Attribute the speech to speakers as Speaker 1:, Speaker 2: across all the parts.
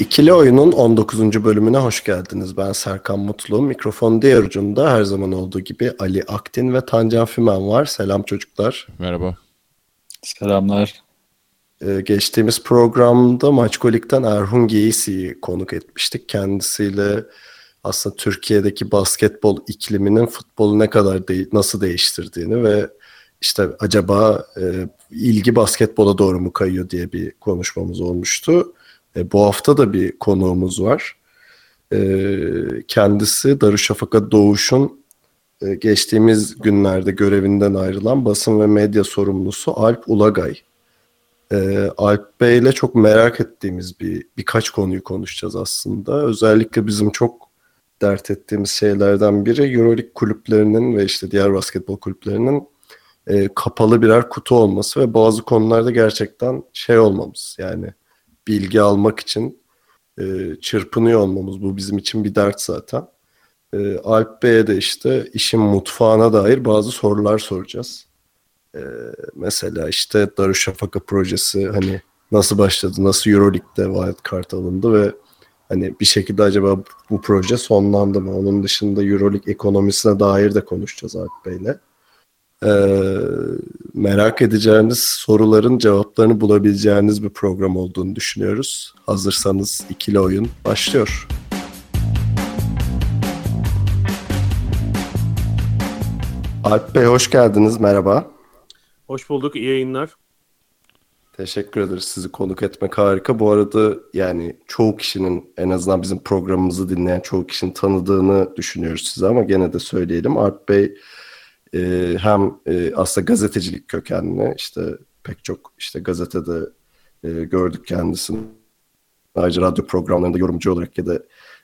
Speaker 1: İkili Oyun'un 19. bölümüne hoş geldiniz. Ben Serkan Mutlu. Mikrofon diğer ucunda her zaman olduğu gibi Ali Aktin ve Tancan Fümen var. Selam çocuklar.
Speaker 2: Merhaba.
Speaker 3: Selamlar.
Speaker 1: Ee, geçtiğimiz programda Maçkolik'ten Erhun Giyisi'yi konuk etmiştik. Kendisiyle aslında Türkiye'deki basketbol ikliminin futbolu ne kadar de- nasıl değiştirdiğini ve işte acaba e, ilgi basketbola doğru mu kayıyor diye bir konuşmamız olmuştu. E, bu hafta da bir konuğumuz var. E, kendisi Darüşşafaka Doğuş'un e, geçtiğimiz günlerde görevinden ayrılan basın ve medya sorumlusu Alp Ulagay. E, Alp Bey ile çok merak ettiğimiz bir birkaç konuyu konuşacağız aslında. Özellikle bizim çok dert ettiğimiz şeylerden biri Euroleague kulüplerinin ve işte diğer basketbol kulüplerinin e, kapalı birer kutu olması ve bazı konularda gerçekten şey olmamız yani bilgi almak için e, çırpınıyor olmamız bu bizim için bir dert zaten. E, Alp Bey'e de işte işin mutfağına dair bazı sorular soracağız. E, mesela işte Darüşşafaka projesi hani nasıl başladı, nasıl Euroleague'de wildcard alındı ve hani bir şekilde acaba bu proje sonlandı mı? Onun dışında Euroleague ekonomisine dair de konuşacağız Alp Bey'le. Ee, merak edeceğiniz soruların cevaplarını bulabileceğiniz bir program olduğunu düşünüyoruz. Hazırsanız ikili oyun başlıyor. Alp Bey hoş geldiniz. Merhaba.
Speaker 4: Hoş bulduk. iyi yayınlar.
Speaker 1: Teşekkür ederiz. Sizi konuk etmek harika. Bu arada yani çoğu kişinin en azından bizim programımızı dinleyen çoğu kişinin tanıdığını düşünüyoruz size ama gene de söyleyelim. Alp Bey e, hem e, aslında gazetecilik kökenli işte pek çok işte gazetede e, gördük kendisini. Ayrıca radyo programlarında yorumcu olarak ya da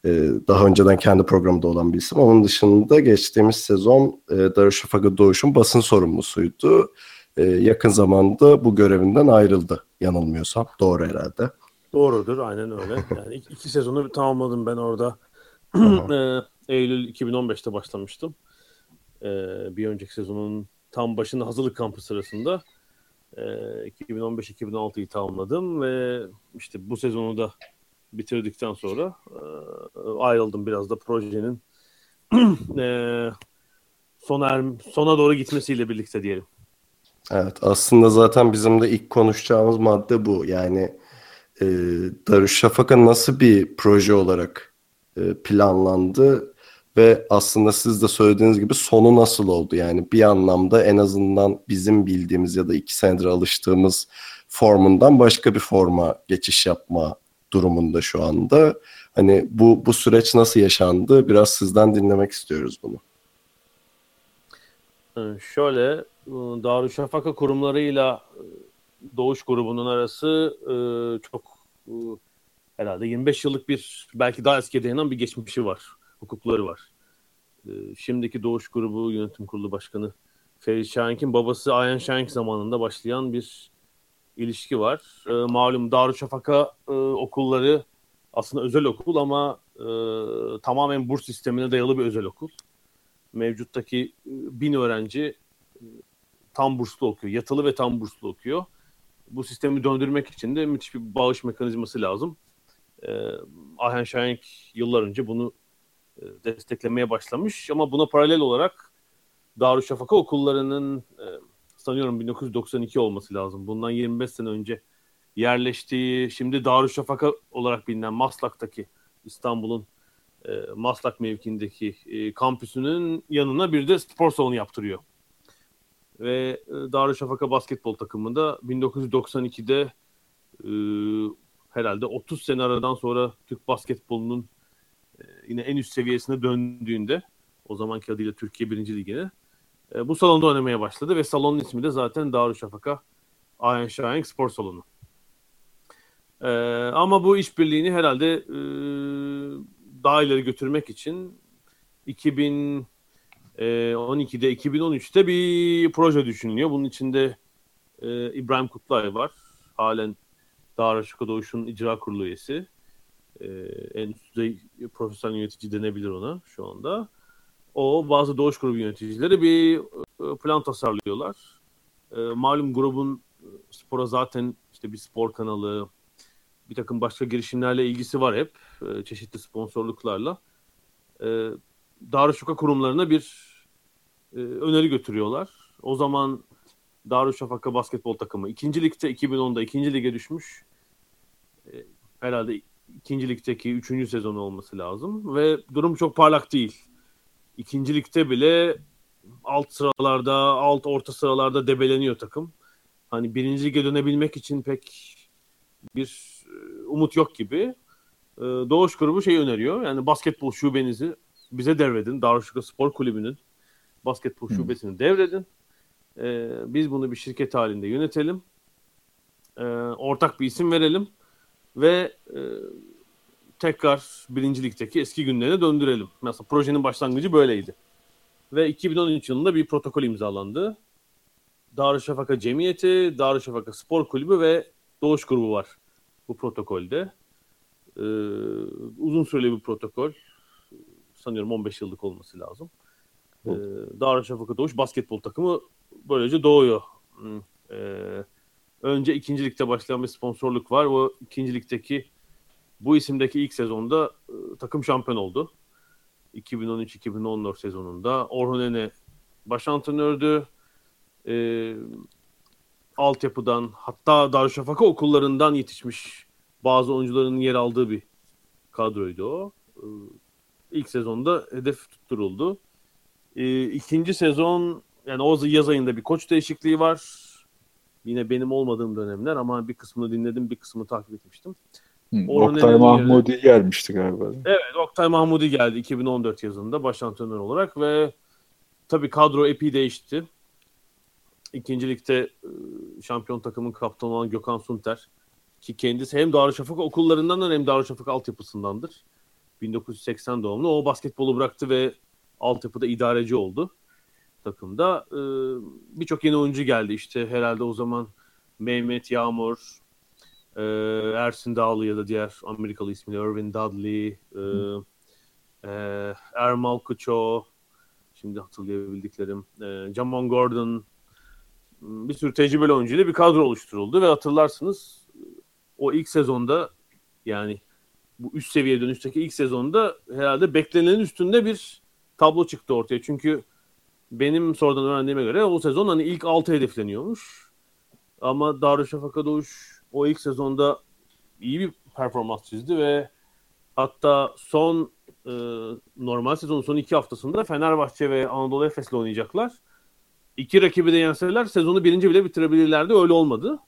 Speaker 1: e, daha önceden kendi programında olan bir isim. Onun dışında geçtiğimiz sezon e, Darüşşafaka Doğuş'un basın sorumlusuydu. E, yakın zamanda bu görevinden ayrıldı yanılmıyorsam. Doğru herhalde.
Speaker 4: Doğrudur. Aynen öyle. Yani iki, iki sezonu tamamladım ben orada. Eee, Eylül 2015'te başlamıştım. Eee, bir önceki sezonun tam başında hazırlık kampı sırasında eee, 2015-2016'yı tamamladım ve işte bu sezonu da bitirdikten sonra eee, ayrıldım biraz da projenin eee sona er, sona doğru gitmesiyle birlikte diyelim.
Speaker 1: Evet aslında zaten bizim de ilk konuşacağımız madde bu. Yani e, Darüşşafaka nasıl bir proje olarak e, planlandı ve aslında siz de söylediğiniz gibi sonu nasıl oldu? Yani bir anlamda en azından bizim bildiğimiz ya da iki senedir alıştığımız formundan başka bir forma geçiş yapma durumunda şu anda. Hani bu bu süreç nasıl yaşandı? Biraz sizden dinlemek istiyoruz bunu.
Speaker 4: Ee, Şöyle, e, Darüşşafaka kurumlarıyla e, Doğuş grubunun arası e, çok herhalde 25 yıllık bir belki daha eskiye dayanan bir geçmişi var, hukukları var. E, Şimdiki Doğuş grubu yönetim kurulu başkanı Ferit Şahink'in babası Ayhan Şahink zamanında başlayan bir ilişki var. E, Malum Darüşşafaka e, okulları aslında özel okul ama e, tamamen burs sistemine dayalı bir özel okul mevcuttaki e, bin öğrenci e, tam burslu okuyor. Yatılı ve tam burslu okuyor. Bu sistemi döndürmek için de müthiş bir bağış mekanizması lazım. Ee, Ayhan Şahenk yıllar önce bunu e, desteklemeye başlamış ama buna paralel olarak Darüşşafaka okullarının e, sanıyorum 1992 olması lazım. Bundan 25 sene önce yerleştiği, şimdi Darüşşafaka olarak bilinen Maslak'taki İstanbul'un e, Maslak mevkindeki e, kampüsünün yanına bir de spor salonu yaptırıyor. Ve e, Darüşşafaka basketbol takımında 1992'de e, herhalde 30 sene aradan sonra Türk basketbolunun e, yine en üst seviyesine döndüğünde o zamanki adıyla Türkiye 1. Ligi'ne e, bu salonda oynamaya başladı ve salonun ismi de zaten Darüşşafaka Ayhan Şahenk Spor Salonu. E, ama bu işbirliğini herhalde e, daha ileri götürmek için 2012'de 2013'te bir proje düşünülüyor. Bunun içinde e, İbrahim Kutlay var. Halen Dağraşıka Doğuş'un icra kurulu üyesi. E, en üst düzey profesyonel yönetici denebilir ona şu anda. O bazı Doğuş grubu yöneticileri bir e, plan tasarlıyorlar. E, malum grubun spora zaten işte bir spor kanalı, bir takım başka girişimlerle ilgisi var hep. Çeşitli sponsorluklarla. E, Darüşşafaka kurumlarına bir öneri götürüyorlar. O zaman Darüşşafaka basketbol takımı ikinci ligde 2010'da ikinci lige düşmüş. Herhalde ikinci ligdeki üçüncü sezonu olması lazım ve durum çok parlak değil. İkinci ligde bile alt sıralarda, alt orta sıralarda debeleniyor takım. Hani birinci lige dönebilmek için pek bir e, umut yok gibi. E, Doğuş grubu şey öneriyor. Yani basketbol şubenizi bize devredin. Darüşşafaka Spor Kulübü'nün basketbol hmm. şubesini devredin. E, biz bunu bir şirket halinde yönetelim. Ortak bir isim verelim. Ve tekrar birincilikteki eski günlerine döndürelim. Mesela projenin başlangıcı böyleydi. Ve 2013 yılında bir protokol imzalandı. Darüşşafaka Cemiyeti, Darüşşafaka Spor Kulübü ve Doğuş Grubu var bu protokolde. Ee, uzun süreli bir protokol. Sanıyorum 15 yıllık olması lazım. Ee, Darüşşafaka Doğuş basketbol takımı böylece doğuyor. Ee, önce ikincilikte başlayan bir sponsorluk var. O ikincilikteki bu isimdeki ilk sezonda e, takım şampiyon oldu. 2013-2014 sezonunda. Orhun Ene baş antrenördü. E, altyapıdan hatta Darüşşafaka okullarından yetişmiş bazı oyuncuların yer aldığı bir kadroydu o. E, ilk sezonda hedef tutturuldu. E, ikinci sezon yani o yaz ayında bir koç değişikliği var. Yine benim olmadığım dönemler ama bir kısmını dinledim, bir kısmını takip etmiştim.
Speaker 3: Hı, Oktay Mahmudi yerine... gelmişti galiba.
Speaker 4: Evet Oktay Mahmudi geldi 2014 yazında baş antrenör olarak ve tabii kadro epi değişti. İkincilikte e, şampiyon takımın kaptanı olan Gökhan Sunter ki kendisi hem Darüşşafaka okullarından hem Darüşşafaka altyapısındandır. 1980 doğumlu. O basketbolu bıraktı ve altyapıda idareci oldu takımda. Ee, Birçok yeni oyuncu geldi işte herhalde o zaman Mehmet Yağmur, e, Ersin Dağlı ya da diğer Amerikalı ismiyle Irvin Dudley, e, e, Ermal Kucho, şimdi hatırlayabildiklerim, e, Jamon Gordon, bir sürü tecrübeli oyuncuyla bir kadro oluşturuldu ve hatırlarsınız o ilk sezonda yani bu üst seviye dönüşteki ilk sezonda herhalde beklenenin üstünde bir tablo çıktı ortaya. Çünkü benim sonradan öğrendiğime göre o sezon hani ilk 6 hedefleniyormuş. Ama Darüşşafaka Doğuş o ilk sezonda iyi bir performans çizdi ve hatta son e, normal sezonun son iki haftasında Fenerbahçe ve Anadolu Efes'le oynayacaklar. İki rakibi de yenseler sezonu birinci bile bitirebilirlerdi. Öyle olmadı.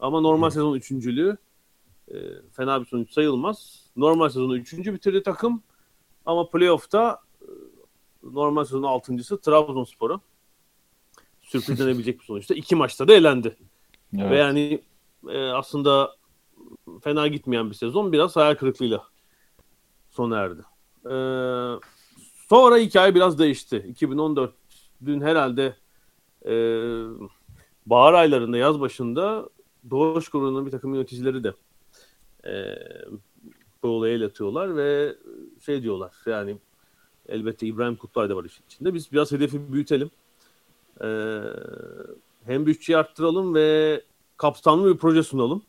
Speaker 4: Ama normal sezon üçüncülüğü e, fena bir sonuç sayılmaz. Normal sezonu üçüncü bitirdi takım. Ama playoff'ta normal sezonun altıncısı Trabzonspor'a sürprizlenebilecek bir sonuçta. iki maçta da elendi. Evet. Ve yani e, aslında fena gitmeyen bir sezon biraz hayal kırıklığıyla sona erdi. E, sonra hikaye biraz değişti. 2014 dün herhalde e, bahar aylarında yaz başında Doğuş grubunun bir takım yöneticileri de e, bu olaya el atıyorlar ve şey diyorlar yani elbette İbrahim Kutlay da var işin içinde. Biz biraz hedefi büyütelim. E, hem bütçeyi arttıralım ve kapsamlı bir proje sunalım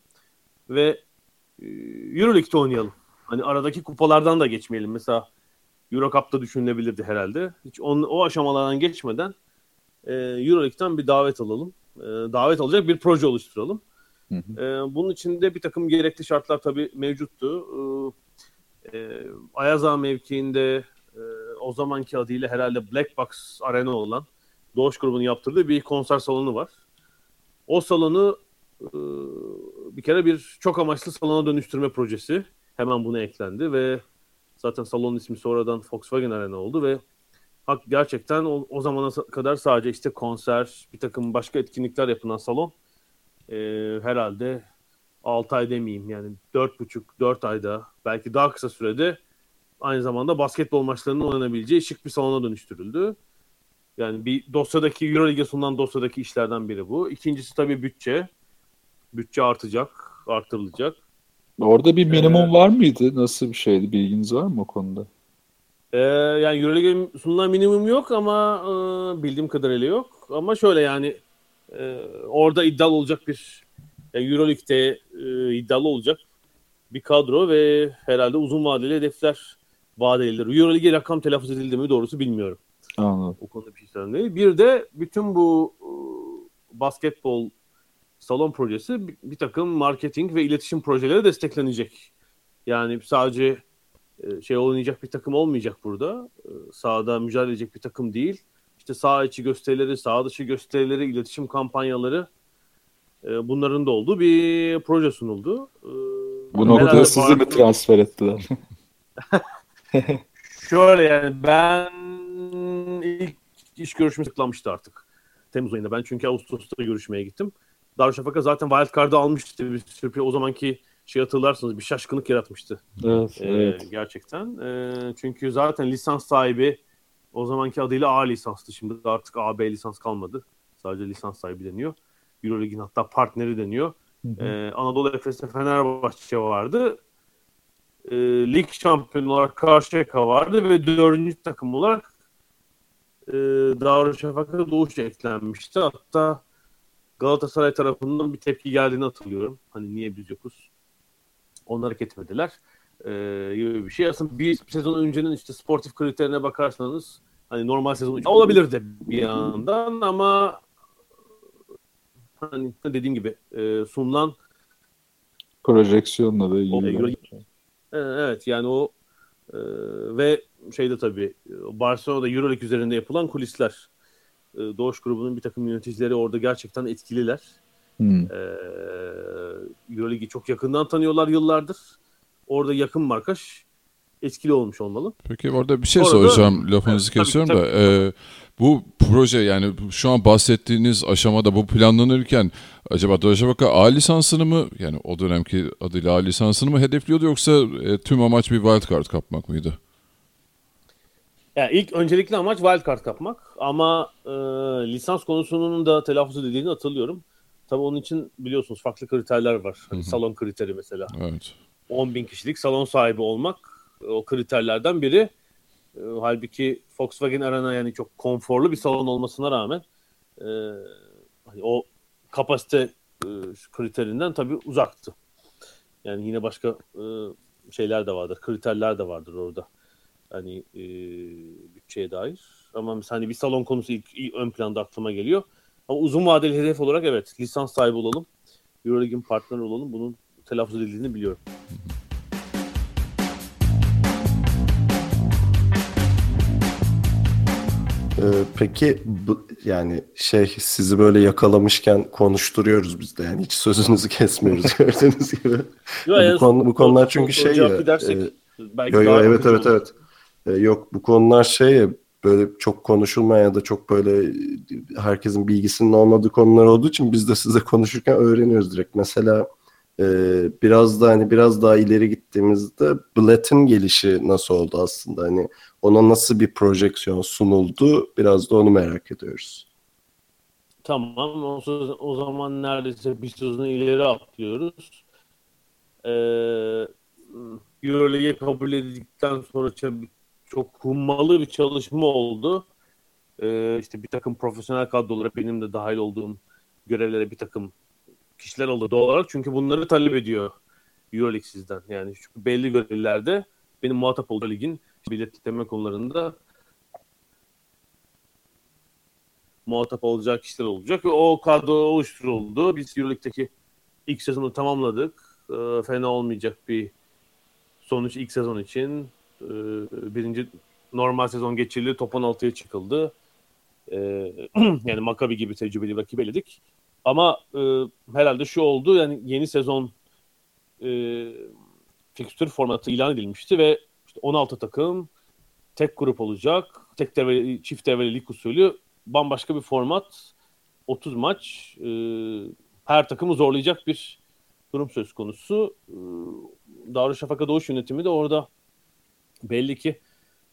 Speaker 4: ve e, Euroleague'de oynayalım. Hani aradaki kupalardan da geçmeyelim. Mesela Euro Cup'ta düşünülebilirdi herhalde. Hiç on, o aşamalardan geçmeden e, Euroleague'den bir davet alalım. E, davet alacak bir proje oluşturalım. Hı hı. E, bunun içinde bir takım gerekli şartlar tabii mevcuttu. E, e, Ayaza mevkiinde o zamanki adıyla herhalde Black Box Arena olan Doğuş grubunun yaptırdığı bir konser salonu var. O salonu ee, bir kere bir çok amaçlı salona dönüştürme projesi hemen buna eklendi ve zaten salonun ismi sonradan Volkswagen Arena oldu ve gerçekten o, o zamana kadar sadece işte konser, bir takım başka etkinlikler yapılan salon e, herhalde 6 ay demeyeyim yani 4,5-4 ayda belki daha kısa sürede aynı zamanda basketbol maçlarının oynanabileceği şık bir salona dönüştürüldü. Yani bir dosyadaki Euroleague'e sunulan dosyadaki işlerden biri bu. İkincisi tabii bütçe. Bütçe artacak, artırılacak.
Speaker 3: Orada bir minimum ee, var mıydı? Nasıl bir şeydi? Bilginiz var mı o konuda?
Speaker 4: E, yani Euroleague'e sunulan minimum yok ama e, bildiğim kadarıyla yok. Ama şöyle yani e, orada iddialı olacak bir yani Euroleague'de e, iddialı olacak bir kadro ve herhalde uzun vadeli hedefler vaat edilir. Euroleague'e rakam telaffuz edildi mi doğrusu bilmiyorum.
Speaker 3: Anladım.
Speaker 4: O konuda bir şey söyleyeyim. Bir de bütün bu e, basketbol salon projesi bir, bir takım marketing ve iletişim projeleri desteklenecek. Yani sadece e, şey oynayacak bir takım olmayacak burada. E, sahada mücadele edecek bir takım değil. İşte sağ içi gösterileri, sağ dışı gösterileri, iletişim kampanyaları bunların da olduğu bir proje sunuldu.
Speaker 3: Bu noktada sizi mi transfer ettiler?
Speaker 4: Şöyle yani ben ilk iş görüşmesi tıklanmıştı artık. Temmuz ayında. Ben çünkü Ağustos'ta görüşmeye gittim. Darüşşafaka zaten wildcard'ı almıştı. Bir sürpriz o zamanki şey hatırlarsınız bir şaşkınlık yaratmıştı.
Speaker 3: Evet, ee, evet.
Speaker 4: Gerçekten. Ee, çünkü zaten lisans sahibi o zamanki adıyla A lisanstı. Şimdi artık A, B lisans kalmadı. Sadece lisans sahibi deniyor. Euroleague'in hatta partneri deniyor. Ee, Anadolu Efes'te Fenerbahçe vardı. Ee, lig şampiyonu olarak Karşıyaka vardı ve dördüncü takım olarak e, Darüşşafaka Doğuş eklenmişti. Hatta Galatasaray tarafından bir tepki geldiğini hatırlıyorum. Hani niye biz yokuz? Onlar hareket etmediler. Ee, gibi bir şey. Aslında bir sezon öncenin işte sportif kriterine bakarsanız hani normal sezon olabilirdi bir yandan ama hani dediğim gibi e, sunulan
Speaker 3: projeksiyonla da iyi.
Speaker 4: E, evet yani o e, ve şeyde tabii Barcelona'da Euroleague üzerinde yapılan kulisler. E, Doğuş grubunun bir takım yöneticileri orada gerçekten etkililer. Hmm. E, Euroleague'i çok yakından tanıyorlar yıllardır. Orada yakın markaş etkili olmuş olmalı.
Speaker 2: Peki orada bir şey Orada, soracağım. Lafınızı evet, kesiyorum tabii, da. Tabii. E, bu proje yani şu an bahsettiğiniz aşamada bu planlanırken acaba Darüşşafaka A lisansını mı yani o dönemki adıyla A lisansını mı hedefliyordu yoksa e, tüm amaç bir wildcard kapmak mıydı?
Speaker 4: Yani ilk öncelikli amaç wildcard kapmak ama e, lisans konusunun da telaffuz edildiğini hatırlıyorum. Tabii onun için biliyorsunuz farklı kriterler var. Hani salon kriteri mesela.
Speaker 2: Evet.
Speaker 4: 10 bin kişilik salon sahibi olmak o kriterlerden biri. E, halbuki Volkswagen Arena yani çok konforlu bir salon olmasına rağmen e, hani o kapasite e, kriterinden tabii uzaktı. Yani yine başka e, şeyler de vardır, kriterler de vardır orada. Hani e, bütçeye dair. Ama mesela hani bir salon konusu ilk, ilk ön planda aklıma geliyor. Ama uzun vadeli hedef olarak evet lisans sahibi olalım. Euroleague'in partneri olalım. Bunun telaffuz edildiğini biliyorum.
Speaker 1: Peki bu, yani şey sizi böyle yakalamışken konuşturuyoruz biz de yani hiç sözünüzü kesmiyoruz gördüğünüz gibi. Yo, bu, konu, bu konular çünkü şey ya. E, yo, yo, evet evet evet. E, yok bu konular şey ya böyle çok konuşulmayan ya da çok böyle herkesin bilgisinin olmadığı konular olduğu için biz de size konuşurken öğreniyoruz direkt. Mesela e, biraz da hani biraz daha ileri gittiğimizde Blatt'in gelişi nasıl oldu aslında hani ona nasıl bir projeksiyon sunuldu biraz da onu merak ediyoruz.
Speaker 4: Tamam o, o zaman neredeyse bir sözünü ileri atlıyoruz. Ee, Euroleague'e kabul edildikten sonra çok hummalı bir çalışma oldu. Ee, işte bir takım profesyonel kadrolara benim de dahil olduğum görevlere bir takım kişiler aldı doğal olarak. Çünkü bunları talep ediyor Euroleague sizden. Yani çünkü belli görevlerde benim muhatap olduğu ligin biletleme konularında muhatap olacak kişiler olacak o kadro oluşturuldu. Biz Euroleague'deki ilk sezonu tamamladık. Ee, fena olmayacak bir sonuç ilk sezon için. Ee, birinci normal sezon geçirildi. Top 16'ya çıkıldı. Ee, yani Maccabi gibi tecrübeli rakip eledik. Ama e, herhalde şu oldu yani yeni sezon e, fikstür formatı ilan edilmişti ve işte 16 takım tek grup olacak. Tek devre, çift devreli lig usulü bambaşka bir format. 30 maç e, her takımı zorlayacak bir durum söz konusu. E, Darüşşafaka Doğuş yönetimi de orada belli ki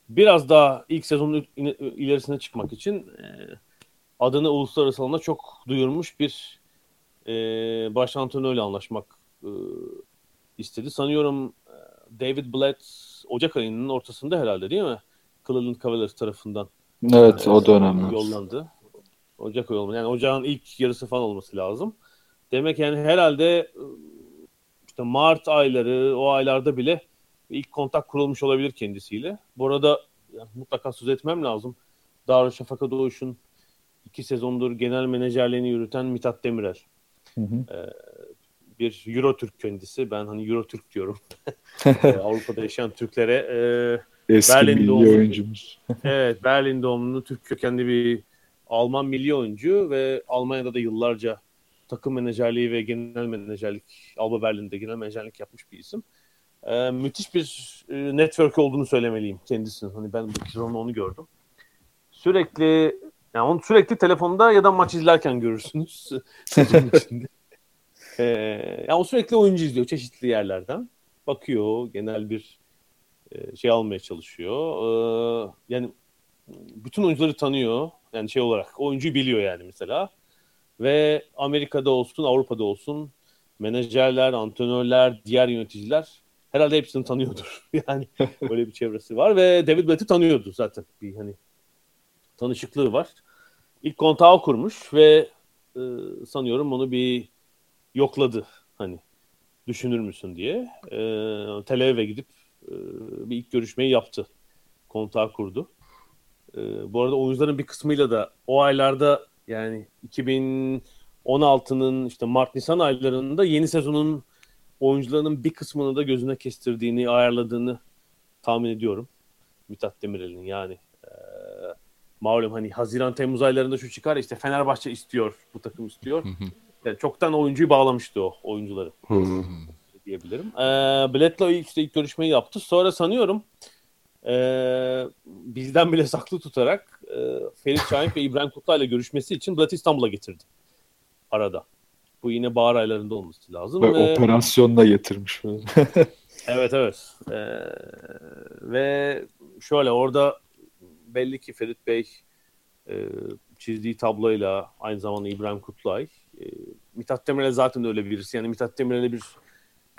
Speaker 4: biraz daha ilk sezonun ilerisine çıkmak için e, adını uluslararası alanda çok duyurmuş bir e, baş antrenörle anlaşmak e, istedi. Sanıyorum e, David Blatt Ocak ayının ortasında herhalde değil mi? Cleveland Cavaliers tarafından.
Speaker 3: Evet o dönemde.
Speaker 4: Yollandı. Ocak ayı olmalı. Yani ocağın ilk yarısı falan olması lazım. Demek yani herhalde e, işte Mart ayları o aylarda bile ilk kontak kurulmuş olabilir kendisiyle. Bu arada yani mutlaka söz etmem lazım. Darüşşafaka Doğuş'un iki sezondur genel menajerliğini yürüten Mithat Demirel. Hı hı. Ee, bir Euro Türk kendisi. Ben hani Euro Türk diyorum. Ee, Avrupa'da yaşayan Türklere
Speaker 3: e, Eski Berlin milli doğumlu, oyuncumuz.
Speaker 4: evet, Berlin doğumlu Türk kökenli bir Alman milli oyuncu ve Almanya'da da yıllarca takım menajerliği ve genel menajerlik Alba Berlin'de genel menajerlik yapmış bir isim. Ee, müthiş bir e, network olduğunu söylemeliyim kendisinin. Hani ben bu sezonda onu gördüm. Sürekli yani onu sürekli telefonda ya da maç izlerken görürsünüz. ee, yani o sürekli oyuncu izliyor çeşitli yerlerden. Bakıyor, genel bir e, şey almaya çalışıyor. Ee, yani bütün oyuncuları tanıyor. Yani şey olarak oyuncuyu biliyor yani mesela. Ve Amerika'da olsun, Avrupa'da olsun menajerler, antrenörler, diğer yöneticiler herhalde hepsini tanıyordur. yani böyle bir çevresi var ve David Blatt'i tanıyordu zaten. Bir hani tanışıklığı var. İlk kontağı kurmuş ve e, sanıyorum onu bir yokladı hani düşünür müsün diye. E, Tel gidip e, bir ilk görüşmeyi yaptı. Kontağı kurdu. E, bu arada oyuncuların bir kısmıyla da o aylarda yani 2016'nın işte Mart-Nisan aylarında yeni sezonun oyuncularının bir kısmını da gözüne kestirdiğini, ayarladığını tahmin ediyorum. Mithat Demirel'in yani. E, malum hani Haziran Temmuz aylarında şu çıkar işte Fenerbahçe istiyor, bu takım istiyor. yani çoktan oyuncuyu bağlamıştı o oyuncuları. diyebilirim. E, Bled'le ilk, işte ilk görüşmeyi yaptı. Sonra sanıyorum e, bizden bile saklı tutarak e, Ferit Şahin ve İbrahim Kutluay'la görüşmesi için Bled'i İstanbul'a getirdi. Arada. Bu yine bahar aylarında olması lazım.
Speaker 3: Ve, ve... operasyonla getirmiş.
Speaker 4: evet evet. Ee, ve şöyle orada belli ki Ferit Bey e, çizdiği tabloyla aynı zamanda İbrahim Kutlay e, Mithat Demirel zaten öyle birisi. Yani Mithat Demirel'e bir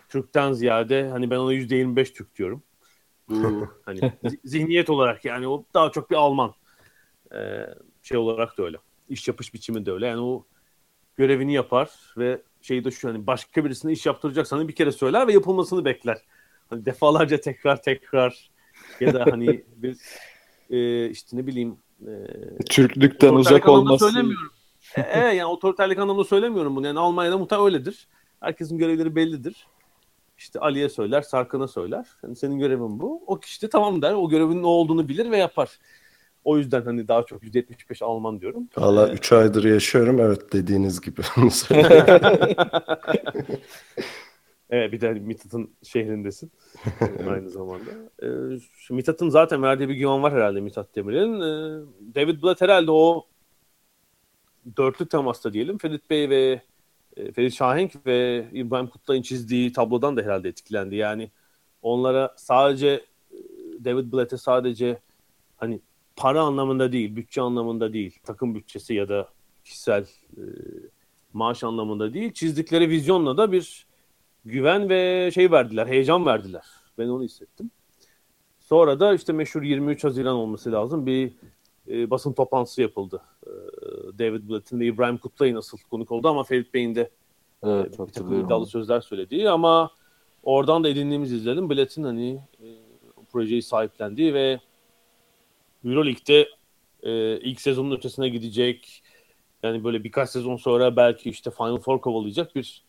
Speaker 4: Türk'ten ziyade hani ben ona %25 Türk diyorum. Bu hani zihniyet olarak yani o daha çok bir Alman. Ee, şey olarak da öyle. İş yapış biçimi de öyle. Yani o görevini yapar ve şeyi de şu hani başka birisine iş yaptıracaksan bir kere söyler ve yapılmasını bekler. Hani defalarca tekrar tekrar ya da hani bir e, işte ne bileyim e,
Speaker 3: Türklükten uzak olması.
Speaker 4: Söylemiyorum. e, evet yani otoriterlik anlamında söylemiyorum bunu. Yani Almanya'da mutlaka öyledir. Herkesin görevleri bellidir. İşte Ali'ye söyler, Sarkan'a söyler. Yani senin görevin bu. O kişi de tamam der. O görevin ne olduğunu bilir ve yapar. O yüzden hani daha çok %75 Alman diyorum.
Speaker 1: Valla 3 ee... aydır yaşıyorum. Evet dediğiniz gibi.
Speaker 4: evet bir de Mithat'ın şehrindesin aynı zamanda. Ee, Mithat'ın zaten verdiği bir güven var herhalde Mithat Demir'in. Ee, David Blatt herhalde o dörtlü temasta diyelim. Ferit Bey ve e, Ferit Şahenk ve İbrahim Kutlay'ın çizdiği tablodan da herhalde etkilendi. Yani onlara sadece e, David Blatt'e sadece hani para anlamında değil, bütçe anlamında değil, takım bütçesi ya da kişisel e, maaş anlamında değil, çizdikleri vizyonla da bir güven ve şey verdiler, heyecan verdiler. Ben onu hissettim. Sonra da işte meşhur 23 Haziran olması lazım bir e, basın toplantısı yapıldı. E, David Blatt'in ve İbrahim Kutlay'ın asıl konuk oldu ama Ferit Bey'in de evet, e, bir takım iddialı sözler söylediği ama oradan da edindiğimiz izledim. Blatt'in hani e, projeyi sahiplendiği ve Euroleague'de e, ilk sezonun ötesine gidecek. Yani böyle birkaç sezon sonra belki işte Final Four kovalayacak bir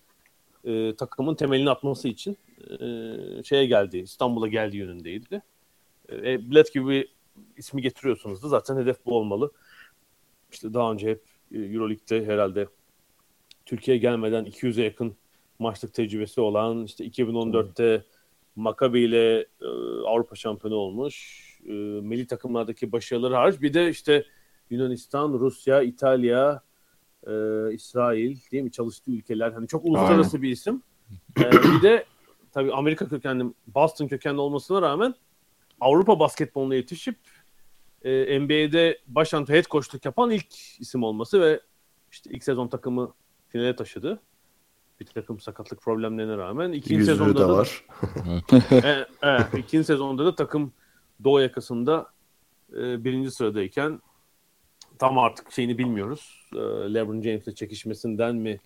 Speaker 4: e, takımın temelini atması için e, şeye geldi, İstanbul'a geldiği yönündeydi. E, Bled gibi bir ismi getiriyorsunuz da zaten hedef bu olmalı. İşte daha önce hep e, Euroleague'de herhalde Türkiye gelmeden 200'e yakın maçlık tecrübesi olan işte 2014'te Maccabi ile e, Avrupa şampiyonu olmuş e, milli takımlardaki başarıları hariç bir de işte Yunanistan, Rusya, İtalya, e, İsrail değil mi çalıştığı ülkeler hani çok uluslararası Aynen. bir isim. Ee, bir de tabii Amerika kökenli, Boston kökenli olmasına rağmen Avrupa basketboluna yetişip e, NBA'de baş antrenör head coachluk yapan ilk isim olması ve işte ilk sezon takımı finale taşıdı. Bir takım sakatlık problemlerine rağmen. ikinci
Speaker 1: Yüzüğü
Speaker 4: sezonda
Speaker 1: de
Speaker 4: da,
Speaker 1: var.
Speaker 4: e, evet, ikinci sezonda da takım Doğu yakasında e, birinci sıradayken tam artık şeyini bilmiyoruz. E, LeBron James'le çekişmesinden mi?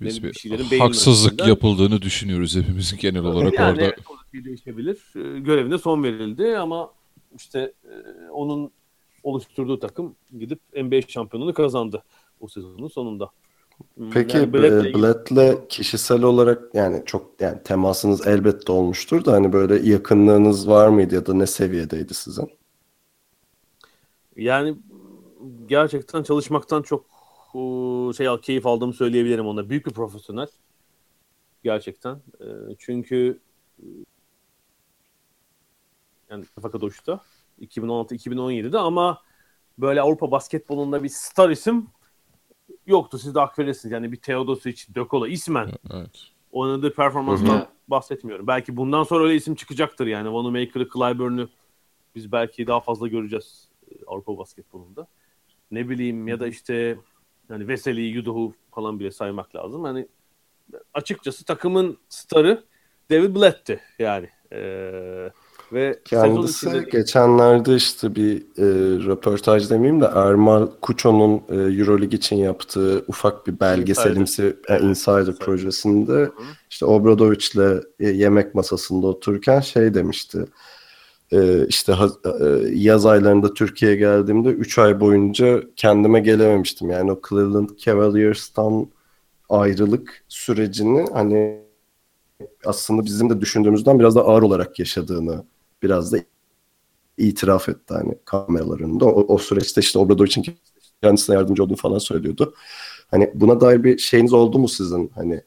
Speaker 2: Biz
Speaker 4: bir
Speaker 2: bir
Speaker 4: şeylerin
Speaker 2: haksızlık yapıldığını düşünüyoruz hepimiz genel olarak
Speaker 4: yani
Speaker 2: orada.
Speaker 4: evet, şey değişebilir. E, görevine son verildi ama işte e, onun oluşturduğu takım gidip NBA şampiyonluğunu kazandı o sezonun sonunda. Hmm,
Speaker 1: Peki
Speaker 4: yani Blatt'le
Speaker 1: e, Blatt'le kişisel olarak yani çok yani temasınız elbette olmuştur da hani böyle yakınlığınız var mıydı ya da ne seviyedeydi sizin?
Speaker 4: Yani gerçekten çalışmaktan çok e, şey keyif aldığımı söyleyebilirim ona. Büyük bir profesyonel. Gerçekten. E, Çünkü e, yani Fakat Doğuş'ta 2016-2017'de ama böyle Avrupa basketbolunda bir star isim yoktu. Siz de hak verirsiniz. Yani bir Teodosic, Dökola ismen
Speaker 2: Evet.
Speaker 4: oynadığı performanstan bahsetmiyorum. Belki bundan sonra öyle isim çıkacaktır yani. Wanamaker'ı, Clyburn'u biz belki daha fazla göreceğiz Avrupa basketbolunda. Ne bileyim ya da işte yani Veseli'yi, Yudoh'u falan bile saymak lazım. Hani açıkçası takımın starı David Blatt'ti yani. Ee, ve
Speaker 1: Kendisi
Speaker 4: içinde
Speaker 1: geçenlerde işte bir e, röportaj demeyeyim de Ermal Kuço'nun e, Euroleague için yaptığı ufak bir belgeselimsi e, Insider projesinde işte Obradovic'le e, yemek masasında otururken şey demişti. E, işte yaz aylarında Türkiye'ye geldiğimde 3 ay boyunca kendime gelememiştim. Yani o Cleveland Cavaliers'tan ayrılık sürecini hani aslında bizim de düşündüğümüzden biraz da ağır olarak yaşadığını biraz da itiraf etti hani kameralar önünde. O, o süreçte işte Obradovic'in kendisine yardımcı olduğunu falan söylüyordu. Hani buna dair bir şeyiniz oldu mu sizin? Hani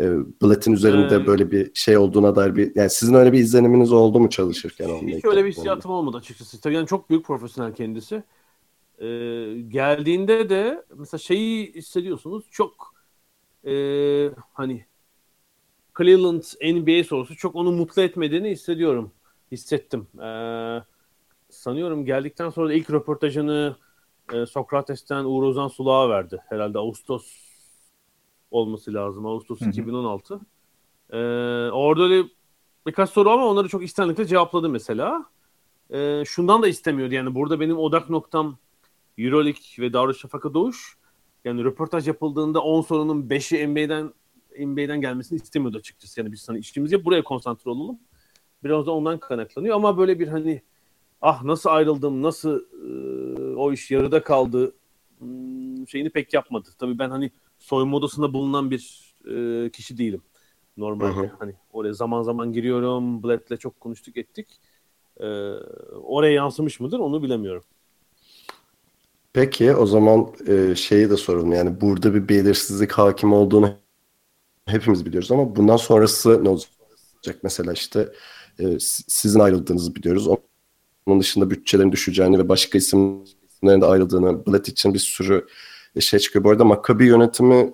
Speaker 1: e, Blatt'in üzerinde
Speaker 4: Ee,
Speaker 1: böyle bir şey olduğuna dair bir yani sizin öyle bir izleniminiz oldu mu çalışırken onunla?
Speaker 4: Hiç öyle bir hissiyatım olmadı açıkçası. Tabii yani çok büyük profesyonel kendisi. Ee, geldiğinde de mesela şeyi hissediyorsunuz çok e, hani Cleveland NBA sorusu çok onu mutlu etmediğini hissediyorum. Hissettim. Ee, sanıyorum geldikten sonra ilk röportajını e, Sokrates'ten Uğur Ozan Sulağ'a verdi. Herhalde Ağustos olması lazım. Ağustos 2016. Ee, orada öyle birkaç soru ama onları çok istenlikle cevapladı mesela. Ee, şundan da istemiyordu yani burada benim odak noktam Euroleague ve Darüşşafaka Doğuş. Yani röportaj yapıldığında 10 sorunun 5'i NBA'den NBA'den gelmesini istemiyordu açıkçası. Yani biz hani işimizi buraya konsantre olalım. Biraz da ondan kaynaklanıyor ama böyle bir hani ah nasıl ayrıldım, nasıl e, o iş yarıda kaldı hmm, şeyini pek yapmadı. Tabii ben hani soyunma odasında bulunan bir e, kişi değilim normalde.
Speaker 1: Hı hı.
Speaker 4: Hani oraya zaman zaman giriyorum. Blatt'le çok konuştuk ettik. E, oraya yansımış mıdır onu bilemiyorum.
Speaker 1: Peki o zaman e, şeyi de soralım. Yani burada bir belirsizlik hakim olduğunu hepimiz biliyoruz ama bundan sonrası ne olacak? Mesela işte e, si- sizin ayrıldığınızı biliyoruz. Onun dışında bütçelerin düşeceğini ve başka isimlerin de ayrıldığını Blatt için bir sürü şey çıkıyor. Bu arada Maccabi yönetimi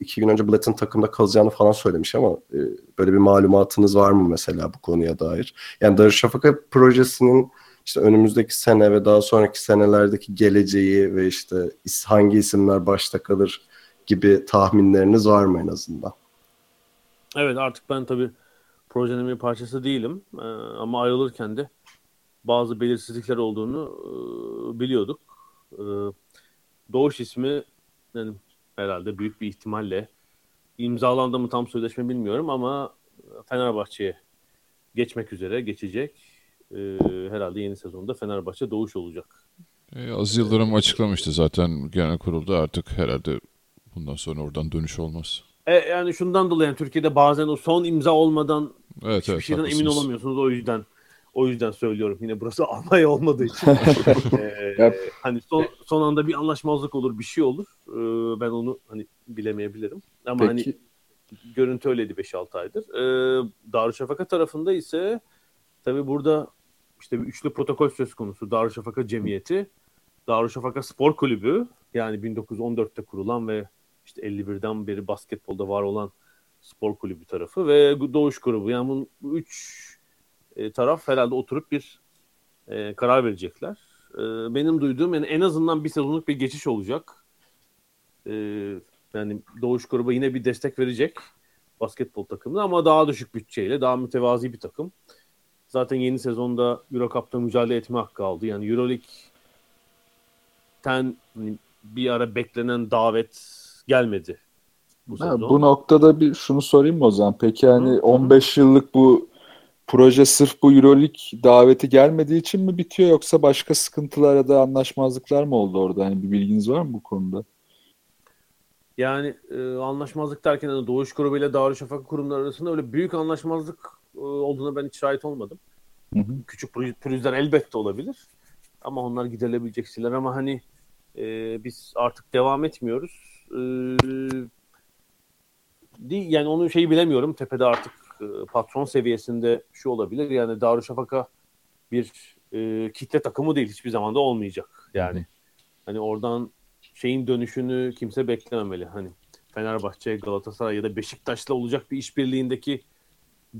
Speaker 1: iki gün önce Blatt'ın takımda kalacağını falan söylemiş ama e, böyle bir malumatınız var mı mesela bu konuya dair? Yani Darüşşafaka projesinin işte önümüzdeki sene ve daha sonraki senelerdeki geleceği ve işte hangi isimler başta kalır gibi tahminleriniz var mı en azından?
Speaker 4: Evet artık ben tabii projenin bir parçası değilim. Ee, ama ayrılırken de bazı belirsizlikler olduğunu e, biliyorduk. Ee, Doğuş ismi yani herhalde büyük bir ihtimalle imzalandı mı tam sözleşme bilmiyorum ama Fenerbahçe'ye geçmek üzere geçecek. Ee, herhalde yeni sezonda Fenerbahçe Doğuş olacak.
Speaker 2: E, Aziz Yıldırım açıklamıştı zaten genel kurulda artık herhalde bundan sonra oradan dönüş olmaz.
Speaker 4: E, yani şundan dolayı yani Türkiye'de bazen o son imza olmadan
Speaker 2: Evet
Speaker 4: hiçbir
Speaker 2: evet
Speaker 4: şeyden emin
Speaker 2: haklısınız.
Speaker 4: olamıyorsunuz o yüzden. O yüzden söylüyorum. Yine burası Almanya olmadığı için. Ee, hani son, son anda bir anlaşmazlık olur, bir şey olur. Ee, ben onu hani bilemeyebilirim. Ama hani
Speaker 3: Peki
Speaker 4: görüntü öyleydi 5-6 aydır. Ee, Darüşşafaka tarafında ise tabii burada işte bir üçlü protokol söz konusu. Darüşşafaka Cemiyeti, Darüşşafaka Spor Kulübü yani 1914'te kurulan ve işte 51'den beri basketbolda var olan spor kulübü tarafı ve Doğuş grubu. Yani bu üç e, taraf herhalde oturup bir e, karar verecekler. E, benim duyduğum yani en azından bir sezonluk bir geçiş olacak. E, yani Doğuş grubu yine bir destek verecek basketbol takımına ama daha düşük bütçeyle, daha mütevazi bir takım. Zaten yeni sezonda Euro Cup'ta mücadele etme hakkı aldı. Yani Euroleague'ten hani bir ara beklenen davet gelmedi
Speaker 3: bu ha, Bu noktada bir şunu sorayım mı o zaman? Peki yani Hı. 15 yıllık bu proje sırf bu Euroleague daveti gelmediği için mi bitiyor yoksa başka sıkıntılar ya da anlaşmazlıklar mı oldu orada? Hani bir bilginiz var mı bu konuda?
Speaker 4: Yani e, anlaşmazlık derken hani Doğuş Grubu ile Darüşşafaka kurumları arasında öyle büyük anlaşmazlık e, olduğuna ben hiç şahit olmadım. Hı hı. Küçük pürüzler elbette olabilir. Ama onlar giderilebilecek şeyler ama hani e, biz artık devam etmiyoruz. E, yani onun şeyi bilemiyorum. Tepede artık patron seviyesinde şu olabilir. Yani Darüşşafaka bir e, kitle takımı değil. Hiçbir zaman da olmayacak. Yani hı hani oradan şeyin dönüşünü kimse beklememeli. Hani Fenerbahçe, Galatasaray ya da Beşiktaş'la olacak bir işbirliğindeki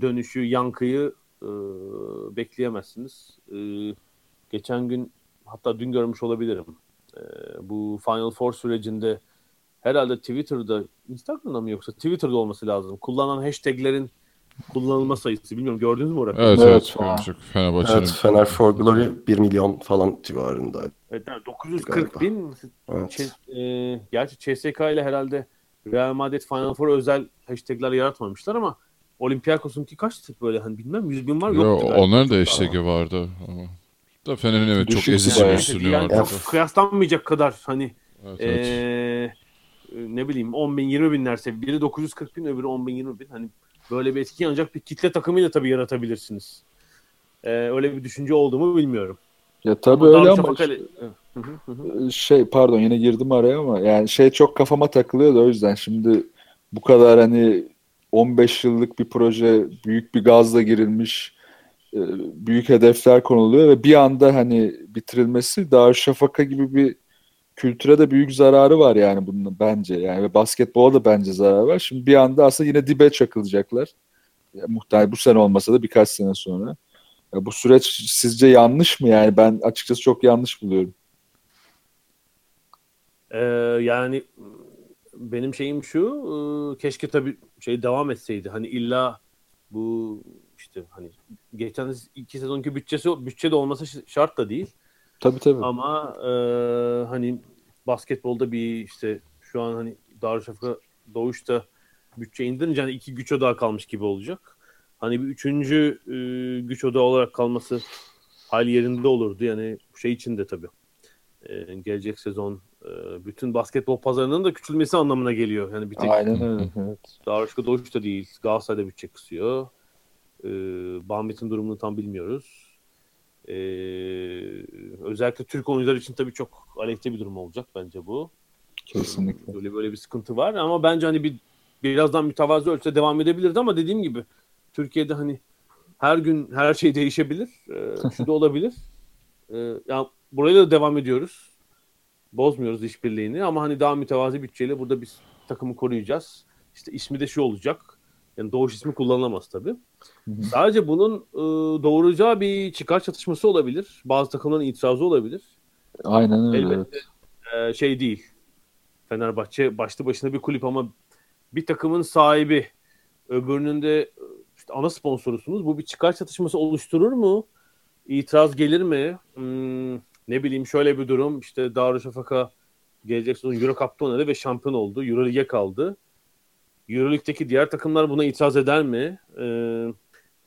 Speaker 4: dönüşü, yankıyı e, bekleyemezsiniz. E, geçen gün hatta dün görmüş olabilirim. E, bu Final Four sürecinde herhalde Twitter'da, Instagram'da mı yoksa Twitter'da olması lazım. Kullanılan hashtaglerin kullanılma sayısı. Bilmiyorum gördünüz mü orayı?
Speaker 2: Evet evet. evet Fenerbahçe'nin.
Speaker 1: Evet Fener for Glory 1 milyon falan civarında.
Speaker 4: Evet, yani 940 galiba. bin. Evet. Ç- e, gerçi CSK ile herhalde Real Madrid Final Four özel hashtagler yaratmamışlar ama Olympiakos'unki kaçtı böyle hani bilmem 100 bin var
Speaker 2: Yo, yoktu. Onların da hashtag'i vardı ama. Da Fener'in evet çok ezici bir üstünlüğü yani,
Speaker 4: vardı. Kıyaslanmayacak kadar hani evet, evet. E, ne bileyim 10 bin 20 binlerse biri 940 bin öbürü 10 bin 20 bin hani böyle bir etki ancak bir kitle takımıyla tabii yaratabilirsiniz. Ee, öyle bir düşünce olduğumu bilmiyorum.
Speaker 3: Ya tabii ama öyle ama Fakali... şey pardon yine girdim araya ama yani şey çok kafama takılıyor da o yüzden şimdi bu kadar hani 15 yıllık bir proje büyük bir gazla girilmiş e, büyük hedefler konuluyor ve bir anda hani bitirilmesi Darüşşafaka gibi bir kültüre de büyük zararı var yani bunun bence yani ve basketbola da bence zararı var. Şimdi bir anda aslında yine dibe çakılacaklar. Yani muhtemelen bu sene olmasa da birkaç sene sonra. Ya bu süreç sizce yanlış mı yani? Ben açıkçası çok yanlış buluyorum.
Speaker 4: Ee, yani benim şeyim şu e, keşke tabii şey devam etseydi. Hani illa bu işte hani geçen iki sezonki bütçesi bütçe de olması şart da değil.
Speaker 3: Tabii tabii.
Speaker 4: Ama e, hani basketbolda bir işte şu an hani Darüşşafaka Doğuş'ta bütçe indirince hani iki güç odağı kalmış gibi olacak. Hani bir üçüncü e, güç odağı olarak kalması hali yerinde olurdu. Yani şey için de tabii. E, gelecek sezon e, bütün basketbol pazarının da küçülmesi anlamına geliyor. Yani bir tek
Speaker 3: Aynen öyle. Evet.
Speaker 4: Darüşşafaka Doğuş'ta değil. Galatasaray'da bütçe kısıyor. E, Bahmet'in durumunu tam bilmiyoruz. Ee, özellikle Türk oyuncular için tabii çok aleyhte bir durum olacak bence bu.
Speaker 3: Kesinlikle.
Speaker 4: Böyle böyle bir sıkıntı var ama bence hani bir birazdan mütevazı ölçüde devam edebilirdi ama dediğim gibi Türkiye'de hani her gün her şey değişebilir. Ee, şu da olabilir. Ee, yani buraya da devam ediyoruz. Bozmuyoruz işbirliğini ama hani daha mütevazi bütçeyle burada biz takımı koruyacağız. İşte ismi de şu olacak. Yani doğuş ismi kullanılamaz tabii. Sadece bunun e, doğuracağı bir çıkar çatışması olabilir. Bazı takımların itirazı olabilir.
Speaker 3: Aynen öyle. Elbette
Speaker 4: evet. e, şey değil. Fenerbahçe başlı başına bir kulüp ama bir takımın sahibi öbürünün de işte ana sponsorusunuz. Bu bir çıkar çatışması oluşturur mu? İtiraz gelir mi? Hmm, ne bileyim şöyle bir durum. İşte Darüşşafaka gelecek sezon Euro Cup'ta oynadı ve şampiyon oldu. Euro Lig'e kaldı. Euroleague'deki diğer takımlar buna itiraz eder mi? Ee,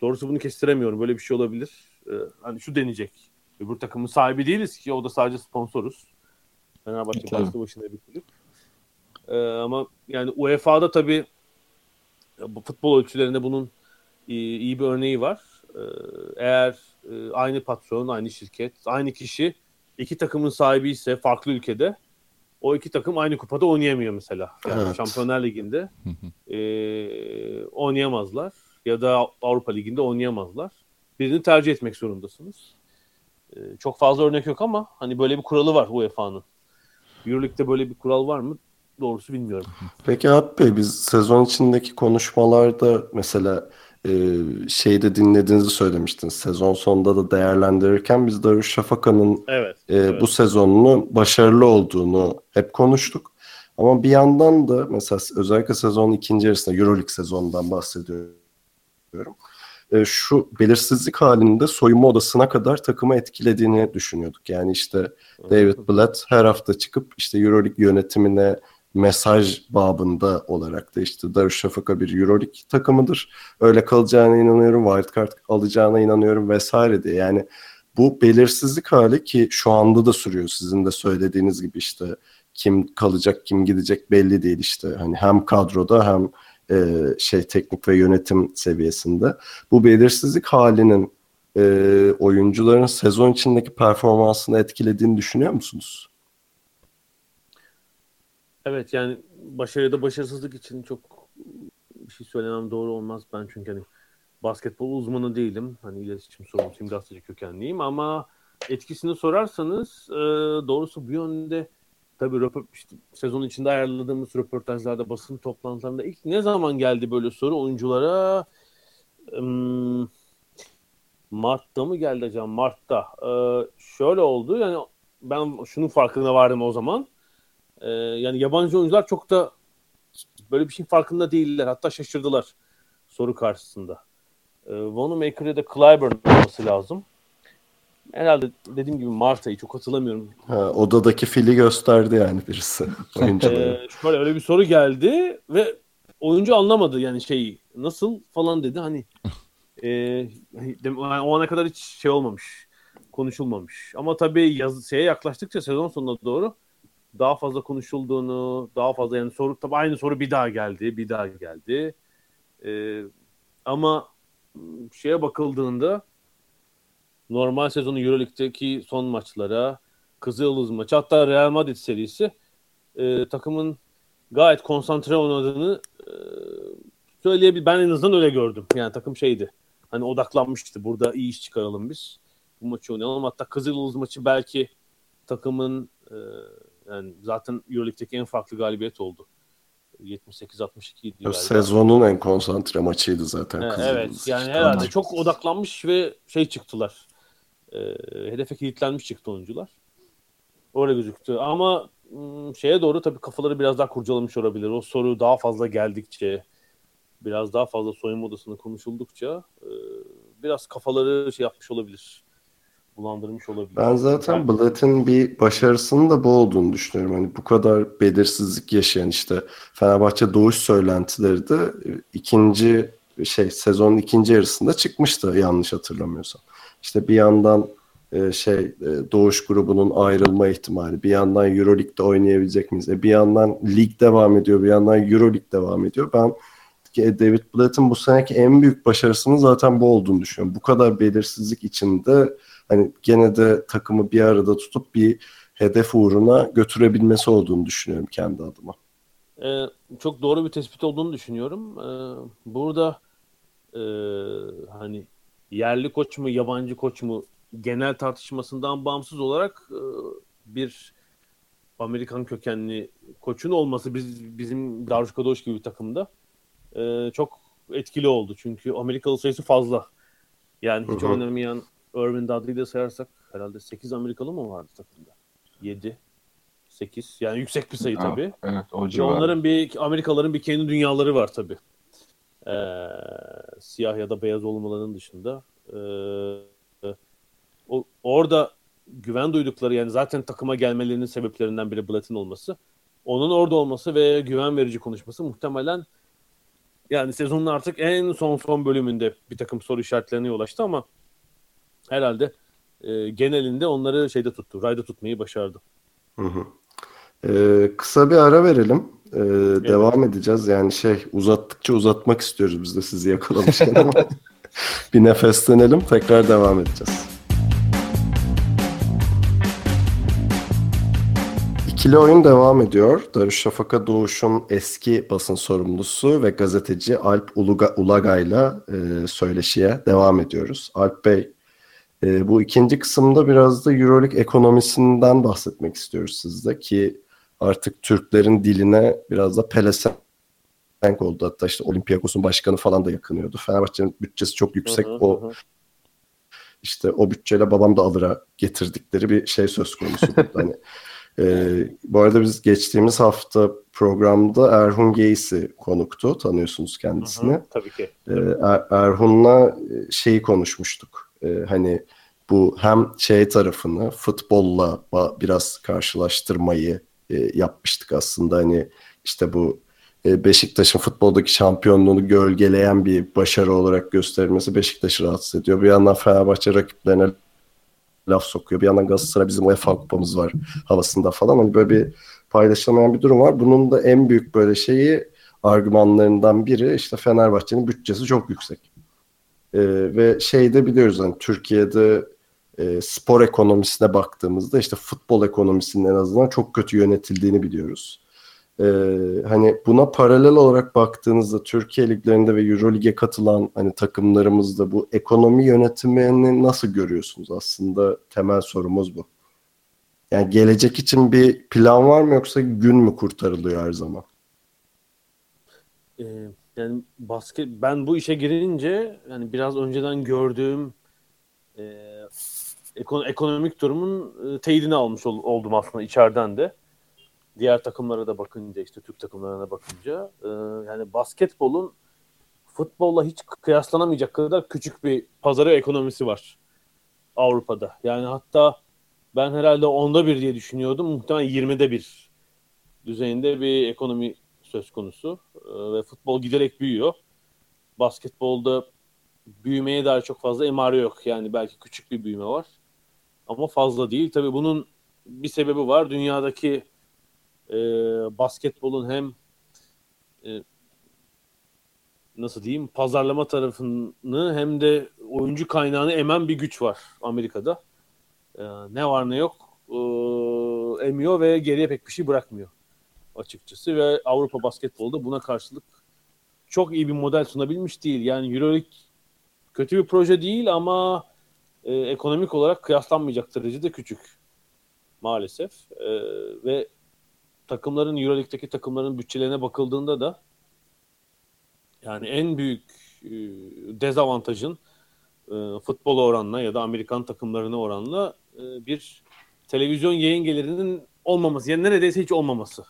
Speaker 4: doğrusu bunu kestiremiyorum. Böyle bir şey olabilir. Ee, hani şu deneyecek. Öbür takımın sahibi değiliz ki o da sadece sponsoruz. Fenerbahçe başlı başına bir kulüp. Ee, ama yani UEFA'da tabii bu futbol ölçülerinde bunun iyi, iyi bir örneği var. Ee, eğer e, aynı patron, aynı şirket, aynı kişi iki takımın sahibi ise farklı ülkede o iki takım aynı kupada oynayamıyor mesela. Yani evet. Şampiyonlar Ligi'nde e, oynayamazlar ya da Avrupa Ligi'nde oynayamazlar. Birini tercih etmek zorundasınız. E, çok fazla örnek yok ama hani böyle bir kuralı var UEFA'nın. Euroleague'de böyle bir kural var mı? doğrusu bilmiyorum.
Speaker 1: Peki Alp Bey biz sezon içindeki konuşmalarda mesela şeyde dinlediğinizi söylemiştiniz. Sezon sonunda da değerlendirirken biz Darüşşafaka'nın
Speaker 4: evet,
Speaker 1: e,
Speaker 4: evet.
Speaker 1: bu sezonunu başarılı olduğunu hep konuştuk. Ama bir yandan da mesela özellikle sezonun ikinci yarısında Euroleague sezonundan bahsediyorum. E, şu belirsizlik halinde soyunma odasına kadar takımı etkilediğini düşünüyorduk. Yani işte David Blatt her hafta çıkıp işte Euroleague yönetimine mesaj babında olarak da işte Darüşşafaka bir Euroleague takımıdır. Öyle kalacağına inanıyorum, wildcard alacağına inanıyorum vesaire diye. Yani bu belirsizlik hali ki şu anda da sürüyor sizin de söylediğiniz gibi işte kim kalacak kim gidecek belli değil işte hani hem kadroda hem e, şey teknik ve yönetim seviyesinde. Bu belirsizlik halinin e, oyuncuların sezon içindeki performansını etkilediğini düşünüyor musunuz?
Speaker 4: Evet yani başarıda başarısızlık için çok bir şey söylemem doğru olmaz. Ben çünkü hani basketbol uzmanı değilim. Hani iletişim sorumlusuyum, gazeteci kökenliyim ama etkisini sorarsanız e, doğrusu bu yönde tabii röport, işte, sezon içinde ayarladığımız röportajlarda, basın toplantılarında ilk ne zaman geldi böyle soru oyunculara? Hmm, Mart'ta mı geldi acaba? Mart'ta. Ee, şöyle oldu yani ben şunun farkına vardım o zaman. Ee, yani yabancı oyuncular çok da böyle bir şeyin farkında değiller. Hatta şaşırdılar soru karşısında. Ee, Wanamaker ya da Clyburn olması lazım. Herhalde dediğim gibi Mart ayı çok hatırlamıyorum.
Speaker 1: Ha, odadaki fili gösterdi yani birisi.
Speaker 4: ee, şöyle öyle bir soru geldi ve oyuncu anlamadı yani şeyi. Nasıl falan dedi hani e, o ana kadar hiç şey olmamış. Konuşulmamış. Ama tabii yaz, şeye yaklaştıkça sezon sonuna doğru daha fazla konuşulduğunu, daha fazla yani soru tabii aynı soru bir daha geldi, bir daha geldi. Ee, ama şeye bakıldığında normal sezonu Euroleague'deki son maçlara, Kızılyıldız maçı hatta Real Madrid serisi e, takımın gayet konsantre oynadığını e, söyleyebilir. Ben en azından öyle gördüm. Yani takım şeydi. Hani odaklanmıştı. Burada iyi iş çıkaralım biz. Bu maçı oynayalım. Hatta Kızılyıldız maçı belki takımın e, yani zaten Euroleague'deki en farklı galibiyet oldu. 78-62 idi.
Speaker 1: Sezonun en konsantre maçıydı zaten.
Speaker 4: Ee, evet yani herhalde çok odaklanmış ve şey çıktılar. E, hedefe kilitlenmiş çıktı oyuncular. Öyle gözüktü. Ama şeye doğru tabii kafaları biraz daha kurcalamış olabilir. O soru daha fazla geldikçe, biraz daha fazla soyunma odasında konuşuldukça e, biraz kafaları şey yapmış olabilir bulandırmış olabilir.
Speaker 1: Ben zaten Blatt'in bir başarısının da bu olduğunu düşünüyorum. Hani bu kadar belirsizlik yaşayan işte Fenerbahçe doğuş söylentileri de ikinci şey sezonun ikinci yarısında çıkmıştı yanlış hatırlamıyorsam. İşte bir yandan şey Doğuş grubunun ayrılma ihtimali, bir yandan EuroLeague'de oynayabilecek miyiz? E bir yandan lig devam ediyor, bir yandan EuroLeague devam ediyor. Ben David Blatt'ın bu seneki en büyük başarısının zaten bu olduğunu düşünüyorum. Bu kadar belirsizlik içinde hani gene de takımı bir arada tutup bir hedef uğruna götürebilmesi olduğunu düşünüyorum kendi adıma.
Speaker 4: Ee, çok doğru bir tespit olduğunu düşünüyorum. Ee, burada e, hani yerli koç mu yabancı koç mu genel tartışmasından bağımsız olarak e, bir Amerikan kökenli koçun olması biz, bizim Darüşkadoş gibi bir takımda e, çok etkili oldu. Çünkü Amerikalı sayısı fazla. Yani hiç Hı-hı. oynamayan Irvin Dudley'i de sayarsak herhalde 8 Amerikalı mı vardı takımda? 7 8 yani yüksek bir sayı tabii.
Speaker 3: Evet, o
Speaker 4: onların bir Amerikalıların bir kendi dünyaları var tabii. Ee, siyah ya da beyaz olmalarının dışında. Ee, o, orada güven duydukları yani zaten takıma gelmelerinin sebeplerinden biri Blatt'ın olması. Onun orada olması ve güven verici konuşması muhtemelen yani sezonun artık en son son bölümünde bir takım soru işaretlerine yol açtı ama herhalde e, genelinde onları şeyde tuttu. Rayda tutmayı başardı.
Speaker 1: Hı hı. Ee, kısa bir ara verelim. Ee, evet. Devam edeceğiz. Yani şey uzattıkça uzatmak istiyoruz biz de sizi yakalamışken ama bir nefeslenelim. Tekrar devam edeceğiz. İkili oyun devam ediyor. Darüşşafaka Doğuş'un eski basın sorumlusu ve gazeteci Alp Uluga, Ulagay'la e, söyleşiye devam ediyoruz. Alp Bey, e, bu ikinci kısımda biraz da Euroleague ekonomisinden bahsetmek istiyoruz sizde ki artık Türklerin diline biraz da pelesenk oldu. Hatta işte Olympiakos'un başkanı falan da yakınıyordu. Fenerbahçe'nin bütçesi çok yüksek. Hı hı, o hı. işte o bütçeyle babam da alıra getirdikleri bir şey söz konusu. hani ee, bu arada biz geçtiğimiz hafta programda Erhun Geysi konuktu. Tanıyorsunuz kendisini. Hı hı,
Speaker 4: tabii ki.
Speaker 1: Ee, er, Erhun'la şeyi konuşmuştuk. Ee, hani bu hem şey tarafını futbolla biraz karşılaştırmayı e, yapmıştık aslında. Hani işte bu e, Beşiktaş'ın futboldaki şampiyonluğunu gölgeleyen bir başarı olarak gösterilmesi Beşiktaş'ı rahatsız ediyor. Bir yandan Fenerbahçe rakiplerine laf sokuyor. Bir yandan Galatasaray bizim UEFA kupamız var havasında falan. Hani böyle bir paylaşılmayan bir durum var. Bunun da en büyük böyle şeyi argümanlarından biri işte Fenerbahçe'nin bütçesi çok yüksek. Ee, ve şeyde biliyoruz hani Türkiye'de e, spor ekonomisine baktığımızda işte futbol ekonomisinin en azından çok kötü yönetildiğini biliyoruz. Ee, hani buna paralel olarak baktığınızda Türkiye liglerinde ve Euro Lig'e katılan hani takımlarımızda bu ekonomi yönetimini nasıl görüyorsunuz aslında temel sorumuz bu. Yani gelecek için bir plan var mı yoksa gün mü kurtarılıyor her zaman?
Speaker 4: Ee, yani basket ben bu işe girince yani biraz önceden gördüğüm e, ekonomik durumun e, teyidini almış ol, oldum aslında içeriden de diğer takımlara da bakınca işte Türk takımlarına bakınca e, yani basketbolun futbolla hiç kıyaslanamayacak kadar küçük bir pazarı ekonomisi var Avrupa'da. Yani hatta ben herhalde onda bir diye düşünüyordum. Muhtemelen 20'de bir düzeyinde bir ekonomi söz konusu. E, ve futbol giderek büyüyor. Basketbolda büyümeye dair çok fazla emare yok. Yani belki küçük bir büyüme var. Ama fazla değil. Tabii bunun bir sebebi var. Dünyadaki e, basketbolun hem e, nasıl diyeyim pazarlama tarafını hem de oyuncu kaynağını emen bir güç var Amerika'da. E, ne var ne yok e, emiyor ve geriye pek bir şey bırakmıyor açıkçası ve Avrupa basketbolda buna karşılık çok iyi bir model sunabilmiş değil. Yani EuroLeague kötü bir proje değil ama e, ekonomik olarak kıyaslanmayacak derecede küçük maalesef. E, ve takımların Euroleague'deki takımların bütçelerine bakıldığında da yani en büyük e, dezavantajın e, futbol oranla ya da Amerikan takımlarına oranla e, bir televizyon yayın gelirinin olmaması. Yani neredeyse hiç olmaması.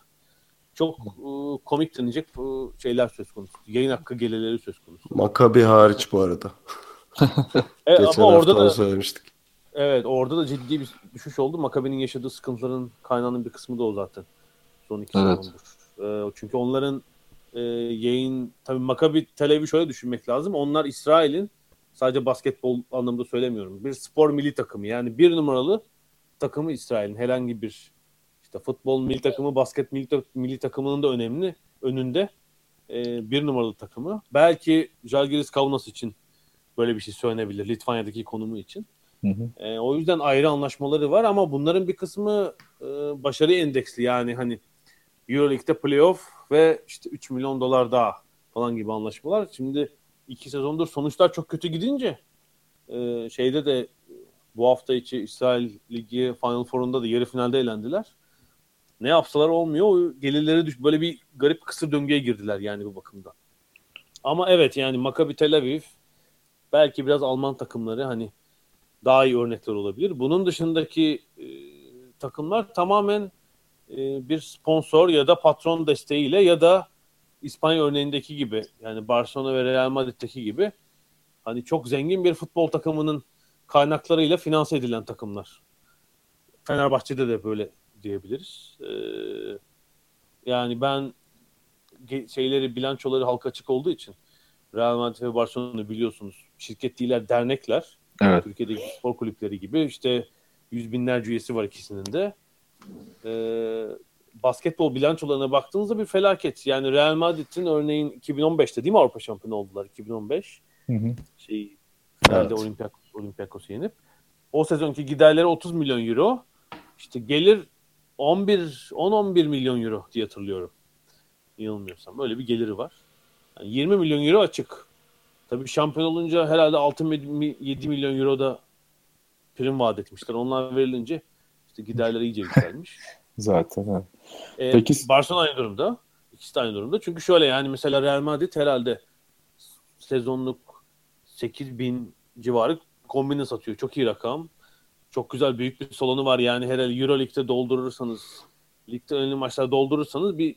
Speaker 4: Çok e, komik denecek e, şeyler söz konusu. Yayın hakkı gelirleri söz konusu.
Speaker 1: Makabi hariç bu arada.
Speaker 4: evet, Geçen ama orada da söylemiştik. Evet orada da ciddi bir düşüş oldu. Makabi'nin yaşadığı sıkıntıların kaynağının bir kısmı da o zaten. Son iki evet. sezondur. E, çünkü onların e, yayın tabii Makabi Tel şöyle düşünmek lazım. Onlar İsrail'in sadece basketbol anlamında söylemiyorum. Bir spor milli takımı. Yani bir numaralı takımı İsrail'in herhangi bir işte futbol milli takımı, basket milli, milli takımının da önemli önünde e, bir numaralı takımı. Belki Jalgiris Kaunas için böyle bir şey söylenebilir. Litvanya'daki konumu için. Hı hı. E, o yüzden ayrı anlaşmaları var ama bunların bir kısmı e, başarı endeksli. Yani hani Euroleague'de playoff ve işte 3 milyon dolar daha falan gibi anlaşmalar. Şimdi iki sezondur sonuçlar çok kötü gidince e, şeyde de bu hafta içi İsrail Ligi Final Four'unda da yarı finalde elendiler. Ne yapsalar olmuyor. O gelirleri düş böyle bir garip kısır döngüye girdiler yani bu bakımda. Ama evet yani Maccabi Tel Aviv belki biraz Alman takımları hani daha iyi örnekler olabilir. Bunun dışındaki e, takımlar tamamen e, bir sponsor ya da patron desteğiyle ya da İspanya örneğindeki gibi yani Barcelona ve Real Madrid'deki gibi hani çok zengin bir futbol takımının kaynaklarıyla finanse edilen takımlar. Fenerbahçe'de de böyle diyebiliriz. Ee, yani ben şeyleri bilançoları halka açık olduğu için Real Madrid ve Barcelona biliyorsunuz şirket değiller dernekler. Evet. Türkiye'deki spor kulüpleri gibi işte yüz binlerce üyesi var ikisinin de e, basketbol bilançolarına baktığınızda bir felaket. Yani Real Madrid'in örneğin 2015'te değil mi Avrupa şampiyonu oldular 2015. Hı hı. Şey finalde evet. Olympiakos, Olympiakos'u yenip. O sezonki giderleri 30 milyon euro. İşte gelir 11 10-11 milyon euro diye hatırlıyorum. Yanılmıyorsam. Böyle bir geliri var. Yani 20 milyon euro açık. Tabii şampiyon olunca herhalde 6-7 milyon euro da prim vaat etmişler. Onlar verilince işte giderleri iyice yükselmiş.
Speaker 3: Zaten evet.
Speaker 4: Ee, Peki. Barcelona aynı durumda. İkisi de aynı durumda. Çünkü şöyle yani mesela Real Madrid herhalde sezonluk 8 bin civarı kombine satıyor. Çok iyi rakam. Çok güzel büyük bir salonu var. Yani herhalde Euro Lig'de doldurursanız ligde önemli maçlar doldurursanız bir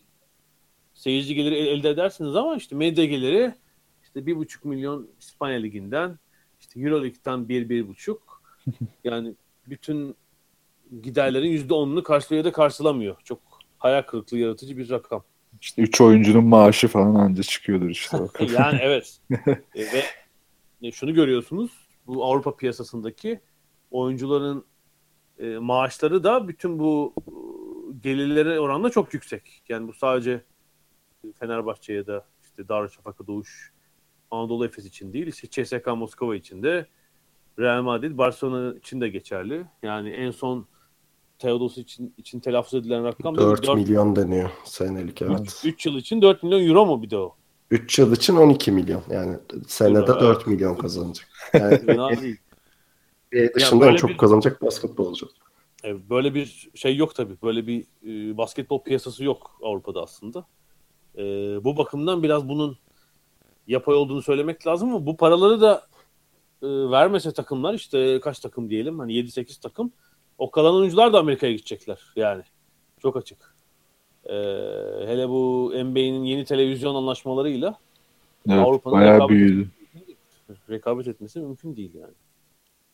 Speaker 4: seyirci geliri elde edersiniz ama işte medya geliri işte bir buçuk milyon İspanya Ligi'nden işte Euro Lig'den bir, bir buçuk yani bütün giderlerin yüzde onunu karşılıyor da karşılamıyor. Çok hayal kırıklığı yaratıcı bir rakam.
Speaker 3: İşte üç oyuncunun maaşı falan anca çıkıyordur işte.
Speaker 4: yani evet. e, ve e, şunu görüyorsunuz. Bu Avrupa piyasasındaki oyuncuların e, maaşları da bütün bu e, gelirlere oranla çok yüksek. Yani bu sadece Fenerbahçe ya da işte Darüşşafaka Doğuş Anadolu Efes için değil, işte CSKA Moskova için de Real Madrid, Barcelona için de geçerli. Yani en son Teodos için için telaffuz edilen rakam
Speaker 1: 4, 4 milyon deniyor senelik evet.
Speaker 4: 3 yıl için 4 milyon euro mu bir de o?
Speaker 1: 3 yıl için 12 milyon. Yani senede euro, 4 evet. milyon kazanacak. Yani e, dışında yani çok bir, kazanacak basketbolcu.
Speaker 4: Böyle bir şey yok tabii. Böyle bir e, basketbol piyasası yok Avrupa'da aslında. E, bu bakımdan biraz bunun yapay olduğunu söylemek lazım ama bu paraları da e, vermese takımlar işte kaç takım diyelim hani 7-8 takım o kalan oyuncular da Amerika'ya gidecekler yani. Çok açık. Ee, hele bu NBA'nin yeni televizyon anlaşmalarıyla
Speaker 3: evet, Avrupa'nın rekabet, büyüdü.
Speaker 4: rekabet etmesi mümkün değil yani.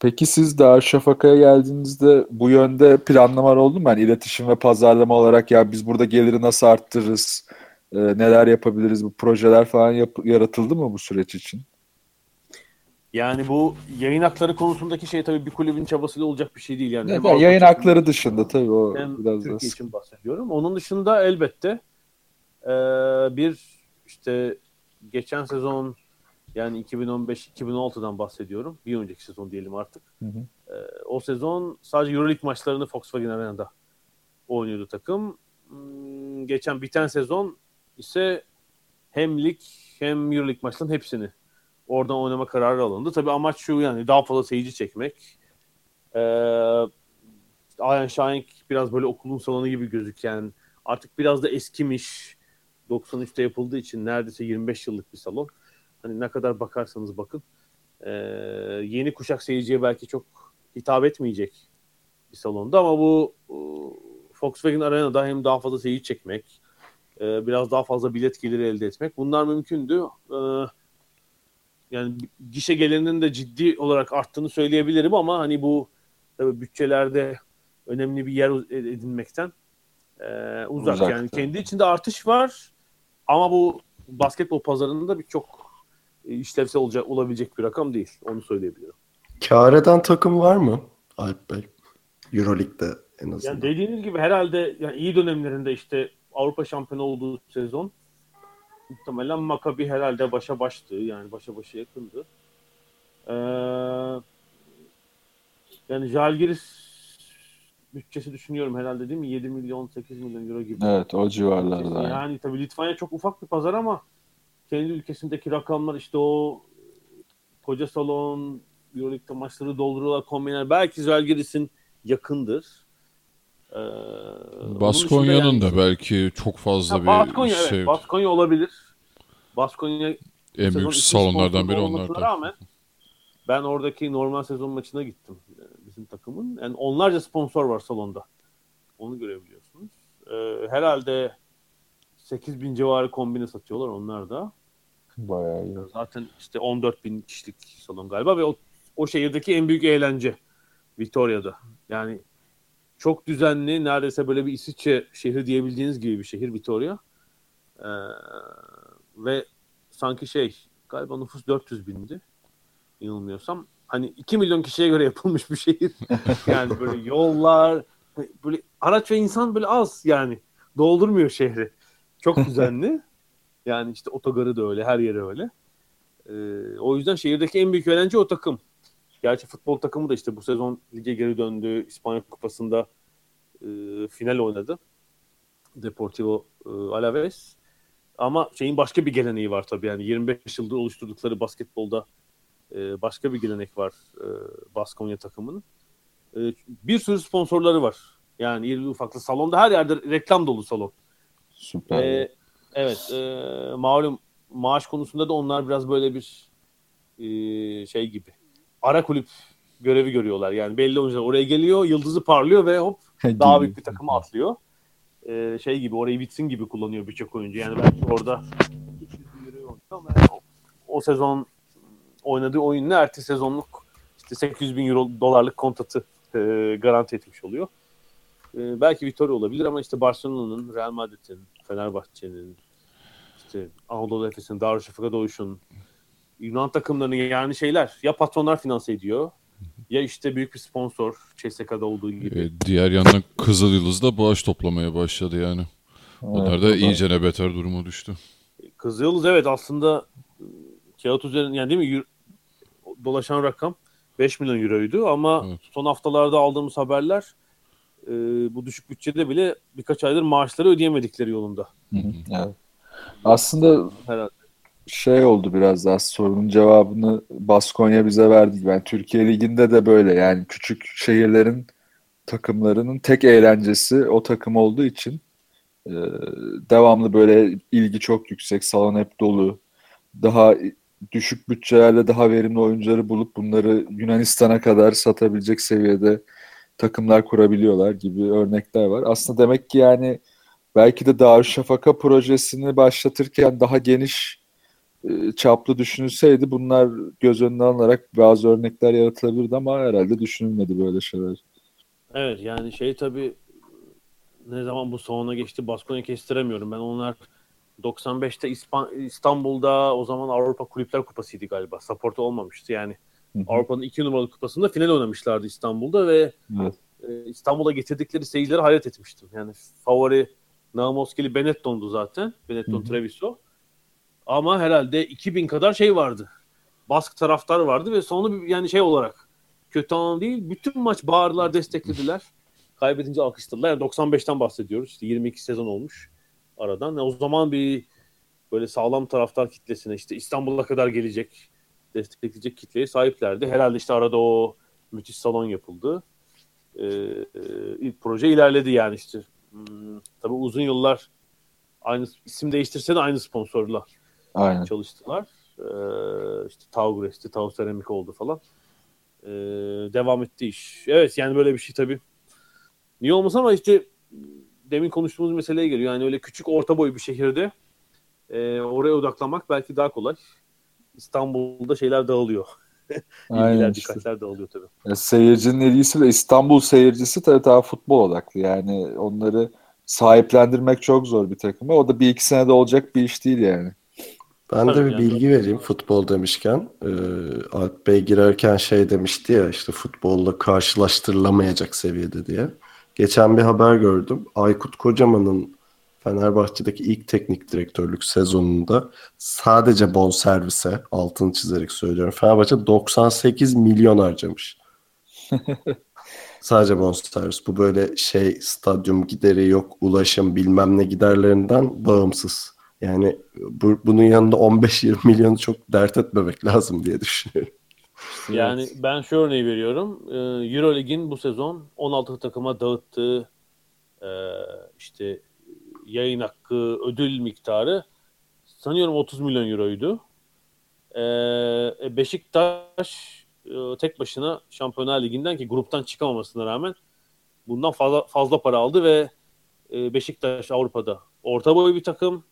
Speaker 3: Peki siz Darüşşafaka'ya geldiğinizde bu yönde planlamalar oldu mu? Yani iletişim ve pazarlama olarak ya biz burada geliri nasıl arttırırız, e, neler yapabiliriz, bu projeler falan yap- yaratıldı mı bu süreç için?
Speaker 4: Yani bu yayın hakları konusundaki şey tabii bir kulübün çabasıyla olacak bir şey değil yani.
Speaker 3: Evet, yayın hakları dışında tabii o
Speaker 4: hem biraz Türkiye için bahsediyorum. Onun dışında elbette e, bir işte geçen sezon yani 2015-2016'dan bahsediyorum. Bir önceki sezon diyelim artık. Hı hı. E, o sezon sadece Euroleague maçlarını Volkswagen Arena'da oynuyordu takım. Hmm, geçen biten sezon ise hem lig hem Euroleague maçlarının hepsini Oradan oynama kararı alındı. Tabii amaç şu yani daha fazla seyirci çekmek. Ee, Ayan Şahin biraz böyle okulun salonu gibi gözüken artık biraz da eskimiş 93'te yapıldığı için neredeyse 25 yıllık bir salon. Hani ne kadar bakarsanız bakın. Ee, yeni kuşak seyirciye belki çok hitap etmeyecek bir salonda ama bu Volkswagen Arena'da hem daha fazla seyirci çekmek, e, biraz daha fazla bilet geliri elde etmek bunlar mümkündü. Ee, yani gişe gelirinin de ciddi olarak arttığını söyleyebilirim ama hani bu tabii bütçelerde önemli bir yer edinmekten e, uzak. Uzakta. Yani kendi içinde artış var ama bu basketbol pazarında birçok e, işlevsel olacak olabilecek bir rakam değil. Onu söyleyebilirim.
Speaker 1: Kâr eden takım var mı Alp Bey? Euroleague'de en azından.
Speaker 4: Yani dediğiniz gibi herhalde yani iyi dönemlerinde işte Avrupa şampiyonu olduğu sezon muhtemelen Makabi herhalde başa baştı. Yani başa başa yakındı. Ee, yani Jalgiris bütçesi düşünüyorum herhalde değil mi? 7 milyon 8 milyon euro gibi.
Speaker 3: Evet o civarlarda.
Speaker 4: Yani, yani tabii Litvanya çok ufak bir pazar ama kendi ülkesindeki rakamlar işte o koca salon Euroleague'de maçları dolduruyorlar kombiner. Belki Zalgiris'in yakındır.
Speaker 2: Ee, Baskonya'nın yani, da belki çok fazla bir Baskonya, şey. Evet,
Speaker 4: Baskonya olabilir. Baskonya
Speaker 2: en büyük salonlardan biri onlardan. Rağmen
Speaker 4: ben oradaki normal sezon maçına gittim e, bizim takımın. Yani onlarca sponsor var salonda. Onu görebiliyorsunuz. Ee, herhalde 8 bin civarı kombine satıyorlar onlar da.
Speaker 3: Bayağı iyi.
Speaker 4: Zaten işte 14 bin kişilik salon galiba ve o, o şehirdeki en büyük eğlence Victoria'da. Yani çok düzenli neredeyse böyle bir İsviçre şehri diyebildiğiniz gibi bir şehir Victoria. Ee, ve sanki şey galiba nüfus 400 bindi yanılmıyorsam. Hani 2 milyon kişiye göre yapılmış bir şehir. yani böyle yollar böyle araç ve insan böyle az yani doldurmuyor şehri. Çok düzenli. yani işte otogarı da öyle, her yeri öyle. Ee, o yüzden şehirdeki en büyük eğlence o takım. Gerçi futbol takımı da işte bu sezon lige geri döndü. İspanya Kupası'nda e, final oynadı. Deportivo e, Alaves. Ama şeyin başka bir geleneği var tabii yani 25 yıldır oluşturdukları basketbolda e, başka bir gelenek var e, Baskonya takımının. E, bir sürü sponsorları var Yani irili ufaklı salonda her yerde reklam dolu salon.
Speaker 3: Süper.
Speaker 4: Ee, evet. E, malum maaş konusunda da onlar biraz böyle bir e, şey gibi. Ara kulüp görevi görüyorlar. Yani belli oyuncular oraya geliyor, yıldızı parlıyor ve hop daha büyük bir takıma atlıyor. Ee, şey gibi orayı bitsin gibi kullanıyor birçok oyuncu. Yani belki orada ama o, o sezon oynadığı oyunla ertesi sezonluk işte 800 bin euro dolarlık kontratı e, garanti etmiş oluyor. E, belki Vitória olabilir ama işte Barcelona'nın, Real Madrid'in, Fenerbahçe'nin, işte Anadolu Efes'in, Darüşşafaka Doğuş'un, Yunan takımlarının yani şeyler ya patronlar finanse ediyor ya işte büyük bir sponsor CSK'da olduğu gibi.
Speaker 2: E, diğer yandan Kızıl Yıldız da bağış toplamaya başladı yani. Onlar da iyice ne beter duruma düştü.
Speaker 4: Kızıl Yıldız evet aslında kağıt üzerinde yani değil mi dolaşan rakam 5 milyon euroydu ama evet. son haftalarda aldığımız haberler e, bu düşük bütçede bile birkaç aydır maaşları ödeyemedikleri yolunda.
Speaker 3: Hı hı, evet. Aslında Herhalde. şey oldu biraz daha sorunun cevabını Baskonya bize verdi. Yani Türkiye Ligi'nde de böyle yani küçük şehirlerin takımlarının tek eğlencesi o takım olduğu için e, devamlı böyle ilgi çok yüksek, salon hep dolu. Daha düşük bütçelerle daha verimli oyuncuları bulup bunları Yunanistan'a kadar satabilecek seviyede takımlar kurabiliyorlar gibi örnekler var. Aslında demek ki yani belki de Darüşşafaka projesini başlatırken daha geniş e, çaplı düşünülseydi bunlar göz önüne alınarak bazı örnekler yaratılabilirdi ama herhalde düşünülmedi böyle şeyler.
Speaker 4: Evet yani şey tabii ne zaman bu salona geçti Baskonya kestiremiyorum. Ben onlar 95'te İstanbul'da o zaman Avrupa Kulüpler Kupası'ydı galiba. Support olmamıştı yani. Avrupa'nın iki numaralı kupasında final oynamışlardı İstanbul'da ve evet. e, İstanbul'a getirdikleri seyircileri hayret etmiştim. Yani favori Namoskili Benetton'du zaten. Benetton Hı-hı. Treviso. Ama herhalde 2000 kadar şey vardı. Bask taraftar vardı ve sonu yani şey olarak kötü anlamda değil. Bütün maç bağırdılar, desteklediler. Kaybedince alkışladılar. Yani 95'ten bahsediyoruz. İşte 22 sezon olmuş aradan. Yani o zaman bir böyle sağlam taraftar kitlesine işte İstanbul'a kadar gelecek destekleyecek kitleye sahiplerdi. Herhalde işte arada o müthiş salon yapıldı. Ee, e, ilk proje ilerledi yani işte. Hmm, tabii uzun yıllar aynı isim değiştirse de aynı sponsorla Aynen. çalıştılar. Ee, işte Taugres'ti, Tau Seramik oldu falan. Ee, devam etti iş. Evet yani böyle bir şey tabii. Niye olmaz ama işte demin konuştuğumuz meseleye geliyor. Yani öyle küçük orta boy bir şehirde e, oraya odaklanmak belki daha kolay. İstanbul'da şeyler dağılıyor. Aynen işte. dikkatler dağılıyor tabii.
Speaker 3: Ya, seyircinin ilgisi de İstanbul seyircisi tabii daha futbol odaklı. Yani onları sahiplendirmek çok zor bir takıma. O da bir iki senede olacak bir iş değil yani.
Speaker 1: Ben Tabii de bir yani. bilgi vereyim futbol demişken. Ee, Alp Bey girerken şey demişti ya işte futbolla karşılaştırılamayacak seviyede diye. Geçen bir haber gördüm. Aykut Kocaman'ın Fenerbahçe'deki ilk teknik direktörlük sezonunda sadece bon servise altını çizerek söylüyorum. Fenerbahçe 98 milyon harcamış. sadece bon servis. Bu böyle şey stadyum gideri yok, ulaşım bilmem ne giderlerinden bağımsız. Yani bu, bunun yanında 15-20 milyonu çok dert etmemek lazım diye düşünüyorum.
Speaker 4: Yani ben şu örneği veriyorum. Ee, Eurolig'in bu sezon 16 takıma dağıttığı e, işte yayın hakkı ödül miktarı sanıyorum 30 milyon euroydu. Ee, Beşiktaş e, tek başına Şampiyonlar Ligi'nden ki gruptan çıkamamasına rağmen bundan fazla fazla para aldı ve e, Beşiktaş Avrupa'da orta boy bir takım,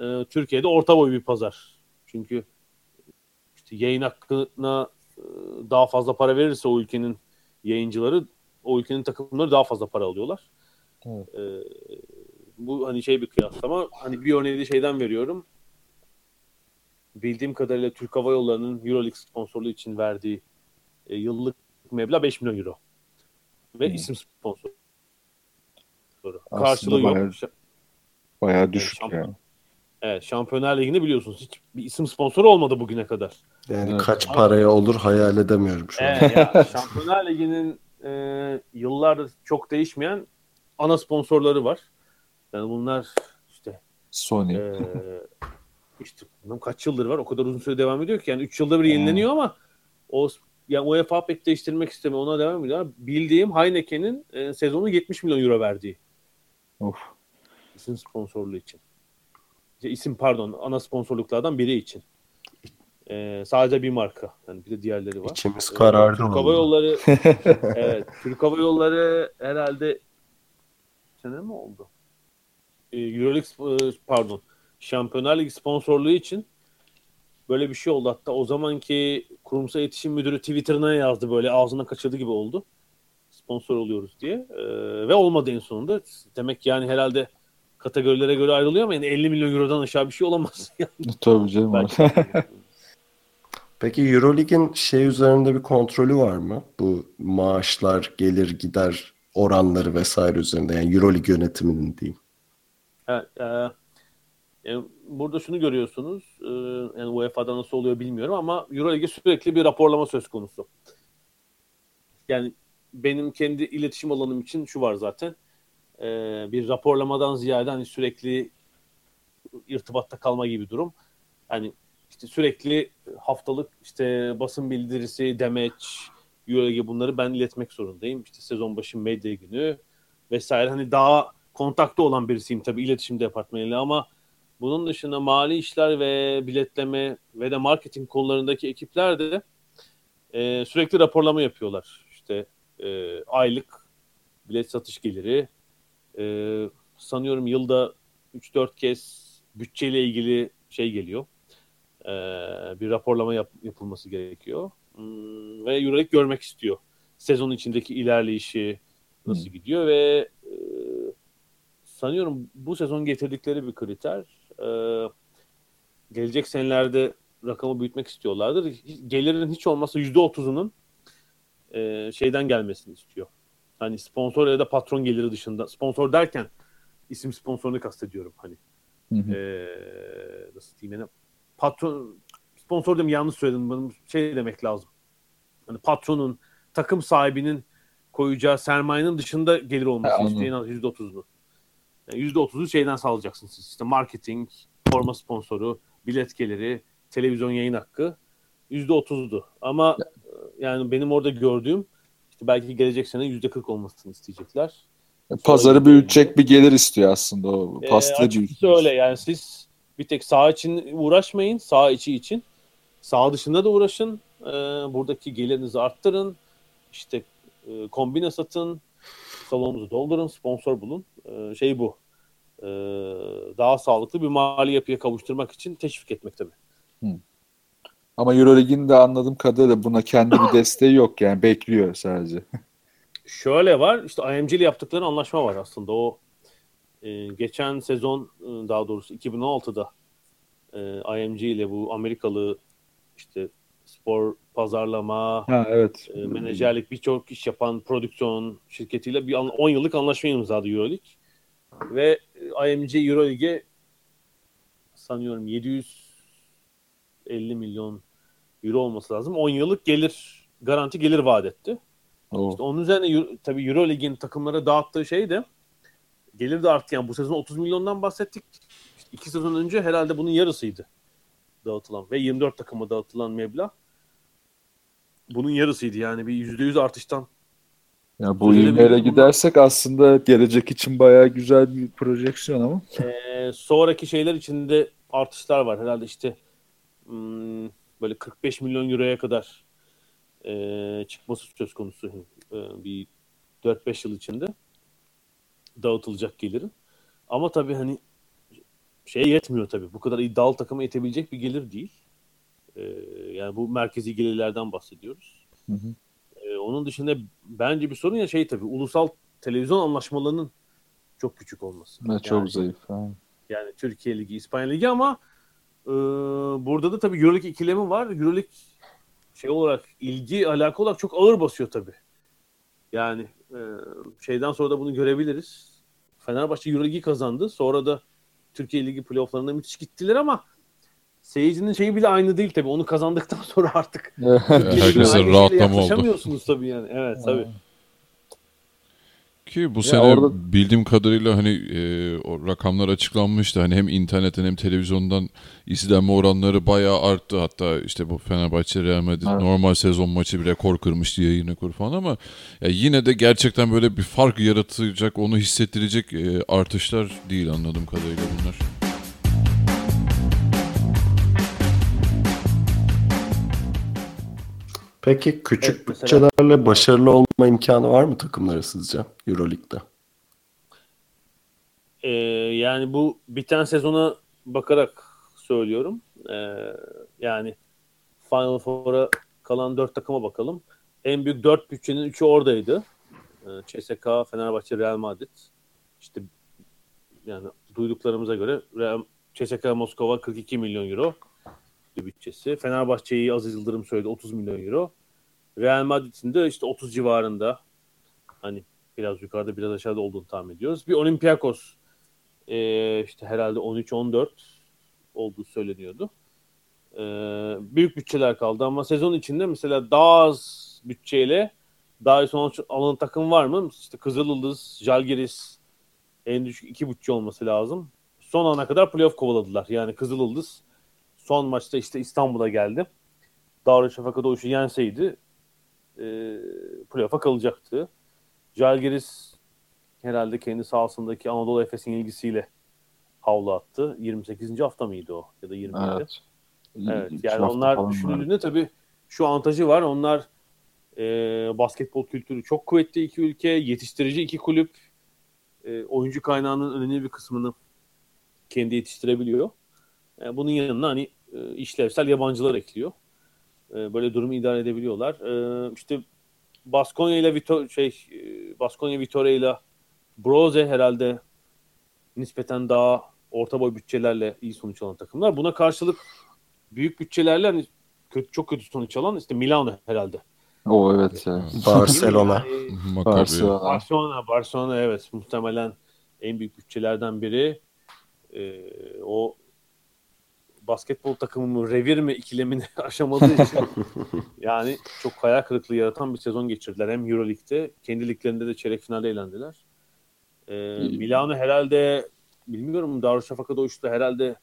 Speaker 4: e, Türkiye'de orta boy bir pazar. Çünkü işte yayın hakkına e, daha fazla para verirse o ülkenin yayıncıları o ülkenin takımları daha fazla para alıyorlar. Evet. E, bu hani şey bir kıyaslama. Hani bir örneği de şeyden veriyorum. Bildiğim kadarıyla Türk Hava Yolları'nın Euroleague sponsorluğu için verdiği e, yıllık meblağ 5 milyon euro. Ve hmm. isim sponsoru. Karşılığı bayağı, yok.
Speaker 3: Bayağı düşük yani.
Speaker 4: yani. Evet, Şampiyonlar Ligi'nde biliyorsunuz hiç bir isim sponsoru olmadı bugüne kadar.
Speaker 1: Yani evet. kaç paraya olur hayal edemiyorum şu
Speaker 4: an. Evet, ya, Şampiyonlar Ligi'nin e, yıllardır çok değişmeyen ana sponsorları var. Yani bunlar işte
Speaker 3: Sony. E,
Speaker 4: işte kaç yıldır var o kadar uzun süre devam ediyor ki yani 3 yılda bir yenileniyor ama o yani UEFA pek değiştirmek istemiyor. Ona devam ediyor. Bildiğim Heineken'in e, sezonu 70 milyon euro verdiği.
Speaker 3: Of.
Speaker 4: İsim sponsorluğu için. İşte isim pardon ana sponsorluklardan biri için. E, sadece bir marka. Yani bir de diğerleri var.
Speaker 1: İçimiz karardı.
Speaker 4: Türk Hava Yolları evet, Türk Hava Yolları herhalde sene mi oldu? E, Euroleague pardon. Şampiyonlar Ligi sponsorluğu için böyle bir şey oldu. Hatta o zamanki kurumsal iletişim müdürü Twitter'ına yazdı böyle ağzına kaçırdı gibi oldu. Sponsor oluyoruz diye. Ee, ve olmadı en sonunda. Demek yani herhalde kategorilere göre ayrılıyor ama yani 50 milyon eurodan aşağı bir şey olamaz. Yani.
Speaker 3: Tabii canım.
Speaker 1: Peki Eurolig'in şey üzerinde bir kontrolü var mı? Bu maaşlar, gelir gider oranları vesaire üzerinde. Yani Eurolig yönetiminin diyeyim.
Speaker 4: Evet, e, yani burada şunu görüyorsunuz. E, yani UEFA'da nasıl oluyor bilmiyorum ama Euroleague'e sürekli bir raporlama söz konusu. Yani benim kendi iletişim alanım için şu var zaten. E, bir raporlamadan ziyade hani sürekli irtibatta kalma gibi durum. Hani işte sürekli haftalık işte basın bildirisi, demeç, Euroleague bunları ben iletmek zorundayım. İşte sezon başı medya günü vesaire. Hani daha kontakta olan birisiyim tabii iletişim departmanıyla ama bunun dışında mali işler ve biletleme ve de marketing konularındaki ekipler de e, sürekli raporlama yapıyorlar. İşte e, aylık bilet satış geliri e, sanıyorum yılda 3-4 kez bütçeyle ilgili şey geliyor. E, bir raporlama yap, yapılması gerekiyor. Hmm, ve Euroleague görmek istiyor. Sezon içindeki ilerleyişi nasıl hmm. gidiyor ve sanıyorum bu sezon getirdikleri bir kriter e, gelecek senelerde rakamı büyütmek istiyorlardır. Gelirin hiç olmazsa yüzde otuzunun e, şeyden gelmesini istiyor. Hani sponsor ya da patron geliri dışında. Sponsor derken isim sponsorunu kastediyorum hani. Hı hı. E, nasıl diyeyim yani patron sponsor dedim yanlış söyledim. Benim şey demek lazım. Hani patronun, takım sahibinin koyacağı sermayenin dışında gelir olması isteyen yüzde otuzunu. Yüzde otuzu şeyden sağlayacaksınız siz. İşte marketing, forma sponsoru, bilet geliri, televizyon yayın hakkı yüzde otuzdu. Ama yani benim orada gördüğüm işte belki gelecek sene yüzde kırk olmasını isteyecekler.
Speaker 3: Pazarı büyütecek bir gelir istiyor aslında o pasta
Speaker 4: e, öyle yani siz bir tek sağ için uğraşmayın sağ içi için. Sağ dışında da uğraşın. Ee, buradaki gelirinizi arttırın. İşte e, kombine satın. Salonunuzu doldurun. Sponsor bulun. Ee, şey bu. Ee, daha sağlıklı bir mali yapıya kavuşturmak için teşvik etmek tabii. Hmm.
Speaker 3: Ama Euroleague'in de anladığım kadarıyla buna kendi bir desteği yok yani bekliyor sadece.
Speaker 4: Şöyle var işte IMG ile yaptıkları anlaşma var aslında o e, geçen sezon e, daha doğrusu 2016'da e, IMG ile bu Amerikalı işte spor pazarlama,
Speaker 3: ha, evet.
Speaker 4: e, menajerlik birçok iş yapan prodüksiyon şirketiyle bir 10 yıllık anlaşma imzaladı Euroleague. Ve e, IMG Euroleague'e sanıyorum 750 milyon euro olması lazım. 10 yıllık gelir garanti gelir vaat etti. İşte onun üzerine tabii Euroleague'in takımlara dağıttığı şey de gelir de arttı. Yani bu sezon 30 milyondan bahsettik. İşte iki sezon önce herhalde bunun yarısıydı dağıtılan ve 24 takıma dağıtılan meblağ bunun yarısıydı yani bir %100 artıştan.
Speaker 3: Ya bu ivmeyle gidersek aslında gelecek için bayağı güzel bir projeksiyon ama.
Speaker 4: Ee, sonraki şeyler içinde artışlar var. Herhalde işte hmm, böyle 45 milyon euroya kadar e, çıkması söz konusu e, bir 4-5 yıl içinde dağıtılacak gelirin. Ama tabii hani şey yetmiyor tabii. Bu kadar iddialı takıma yetebilecek bir gelir değil. Ee, yani bu merkezi gelirlerden bahsediyoruz. Hı hı. Ee, onun dışında bence bir sorun ya şey tabii ulusal televizyon anlaşmalarının çok küçük olması.
Speaker 3: Çok yani, zayıf. Ha.
Speaker 4: Yani Türkiye Ligi, İspanya Ligi ama e, burada da tabii Euroleague ikilemi var. Euroleague şey olarak ilgi alaka olarak çok ağır basıyor tabii. Yani e, şeyden sonra da bunu görebiliriz. Fenerbahçe Euroleague'i kazandı. Sonra da Türkiye Ligi playofflarına müthiş gittiler ama seyircinin şeyi bile aynı değil tabii. Onu kazandıktan sonra artık
Speaker 2: herkesin rahatlama oldu.
Speaker 4: Yaklaşamıyorsunuz tabii yani. Evet tabii.
Speaker 2: Ki bu sene orada... bildiğim kadarıyla hani e, o rakamlar açıklanmıştı. Hani hem internetten hem televizyondan izlenme oranları bayağı arttı. Hatta işte bu Fenerbahçe Real Madrid evet. normal sezon maçı bir rekor kırmıştı yayın rekoru falan ama ya yine de gerçekten böyle bir fark yaratacak, onu hissettirecek e, artışlar değil anladığım kadarıyla bunlar.
Speaker 1: Peki küçük evet, mesela, bütçelerle başarılı olma imkanı var mı takımlara sizce Euroleague'de?
Speaker 4: Ee, yani bu biten sezona bakarak söylüyorum. Ee, yani Final Four'a kalan dört takıma bakalım. En büyük dört bütçenin üçü oradaydı. Ee, CSK, Fenerbahçe, Real Madrid. İşte yani duyduklarımıza göre Real, CSK Moskova 42 milyon euro bütçesi. Fenerbahçe'yi Aziz Yıldırım söyledi 30 milyon euro. Real Madrid'in de işte 30 civarında hani biraz yukarıda biraz aşağıda olduğunu tahmin ediyoruz. Bir Olympiakos e, işte herhalde 13-14 olduğu söyleniyordu. E, büyük bütçeler kaldı ama sezon içinde mesela daha az bütçeyle daha iyi sonuç alan takım var mı? İşte Kızılyıldız, Jalgiris en düşük iki bütçe olması lazım. Son ana kadar playoff kovaladılar. Yani Kızılyıldız son maçta işte İstanbul'a geldi. Darüşşafaka Doğuş'u yenseydi e, playoff'a kalacaktı. Jalgiris herhalde kendi sahasındaki Anadolu Efes'in ilgisiyle havlu attı. 28. hafta mıydı o? Ya da 20. Evet. Evet. Yani onlar düşünüldüğünde tabii şu avantajı var. Onlar e, basketbol kültürü çok kuvvetli iki ülke, yetiştirici iki kulüp, e, oyuncu kaynağının önemli bir kısmını kendi yetiştirebiliyor. E, bunun yanına hani e, işlevsel yabancılar ekliyor. E, böyle durumu idare edebiliyorlar. E, işte Baskonya ile Vitor şey Baskonya Vitoria ile Broze herhalde nispeten daha orta boy bütçelerle iyi sonuç alan takımlar. Buna karşılık büyük bütçelerle hani kötü, çok kötü sonuç alan işte Milano herhalde.
Speaker 3: O evet.
Speaker 1: Barcelona.
Speaker 4: Barcelona. Barcelona. Barcelona evet muhtemelen en büyük bütçelerden biri. Ee, o basketbol takımı revir mi ikilemini aşamadığı için yani çok hayal kırıklığı yaratan bir sezon geçirdiler. Hem Euroleague'de kendi liglerinde de çeyrek finalde eğlendiler. Ee, Milano herhalde bilmiyorum Darüşşafaka Doğuş'ta herhalde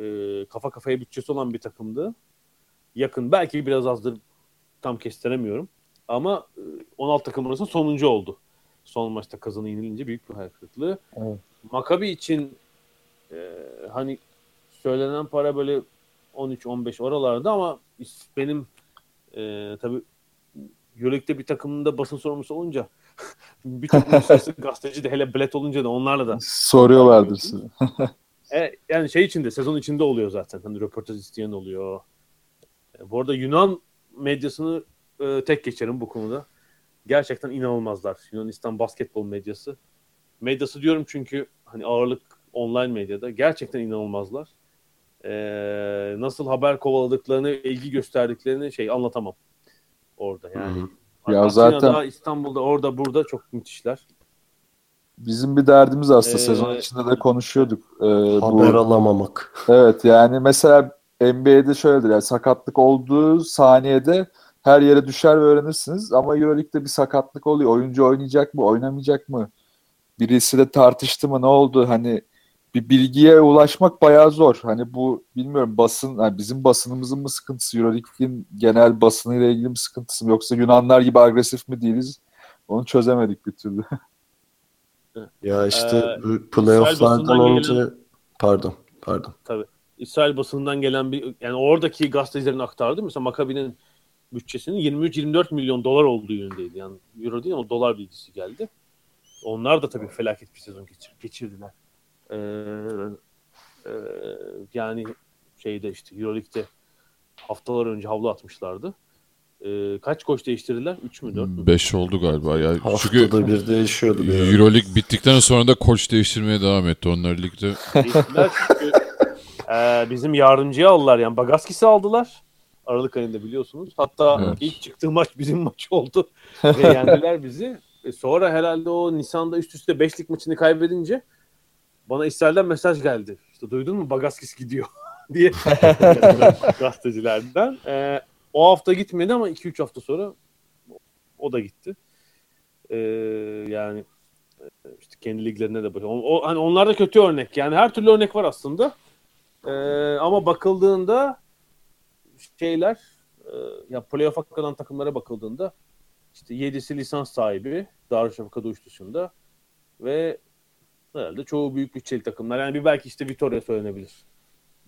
Speaker 4: e, kafa kafaya bütçesi olan bir takımdı. Yakın belki biraz azdır tam kestiremiyorum. Ama 16 e, takım arasında sonuncu oldu. Son maçta kazanı yenilince büyük bir hayal kırıklığı. Evet. Maccabi için e, hani söylenen para böyle 13-15 oralarda ama benim e, tabii Euroleague'de bir takımında basın sorumlusu olunca bir takım gazeteci de hele bilet olunca da onlarla da
Speaker 3: soruyorlardır size.
Speaker 4: e, yani şey içinde sezon içinde oluyor zaten. Hani röportaj isteyen oluyor. E, bu arada Yunan medyasını e, tek geçerim bu konuda. Gerçekten inanılmazlar. Yunanistan basketbol medyası. Medyası diyorum çünkü hani ağırlık online medyada gerçekten inanılmazlar e, nasıl haber kovaladıklarını, ilgi gösterdiklerini şey anlatamam orada yani. Hı-hı. Ya zaten İstanbul'da orada burada çok müthişler.
Speaker 3: Bizim bir derdimiz aslında ee, sezon içinde de konuşuyorduk.
Speaker 1: Ee, haber bu, alamamak.
Speaker 3: Evet yani mesela NBA'de şöyledir yani sakatlık olduğu saniyede her yere düşer ve öğrenirsiniz ama Euroleague'de bir sakatlık oluyor. Oyuncu oynayacak mı, oynamayacak mı? Birisi de tartıştı mı, ne oldu? Hani bir bilgiye ulaşmak bayağı zor. Hani bu bilmiyorum basın yani bizim basınımızın mı sıkıntısı, Euroleague'in genel basınıyla ilgili mi sıkıntısı mı yoksa Yunanlar gibi agresif mi değiliz? Onu çözemedik bir türlü.
Speaker 1: ya işte ee, playoff'lardan önce gelen... pardon, pardon.
Speaker 4: Tabii. İsrail basınından gelen bir yani oradaki gazetecilerin aktardı. Mesela Makabi'nin bütçesinin 23-24 milyon dolar olduğu yönündeydi. Yani euro değil ama dolar bilgisi geldi. Onlar da tabii felaket bir sezon geçir, geçirdiler. Ee, e, yani şeyde işte Euroleague'de haftalar önce havlu atmışlardı. Ee, kaç koç değiştirdiler? 3 mü 4 mü?
Speaker 2: 5 oldu galiba. Ya.
Speaker 1: Haftada Çünkü bir değişiyordu. Bir
Speaker 2: Euroleague bittikten sonra da koç değiştirmeye devam etti onlar ligde.
Speaker 4: çünkü e, bizim yardımcıyı aldılar yani Bagaskis'i aldılar. Aralık ayında biliyorsunuz. Hatta evet. ilk çıktığı maç bizim maç oldu. Ve yendiler bizi. E sonra herhalde o Nisan'da üst üste beşlik maçını kaybedince bana İsrail'den mesaj geldi. İşte duydun mu Bagaskis gidiyor diye gazetecilerden. Ee, o hafta gitmedi ama 2-3 hafta sonra o da gitti. Ee, yani işte kendi liglerine de bakıyor. O, hani onlar da kötü örnek. Yani her türlü örnek var aslında. Ee, ama bakıldığında şeyler e, ya playoff'a kalan takımlara bakıldığında işte 7'si lisans sahibi Darüşşafaka Duş dışında ve herhalde çoğu büyük bütçeli takımlar. Yani bir belki işte Vitoria söylenebilir.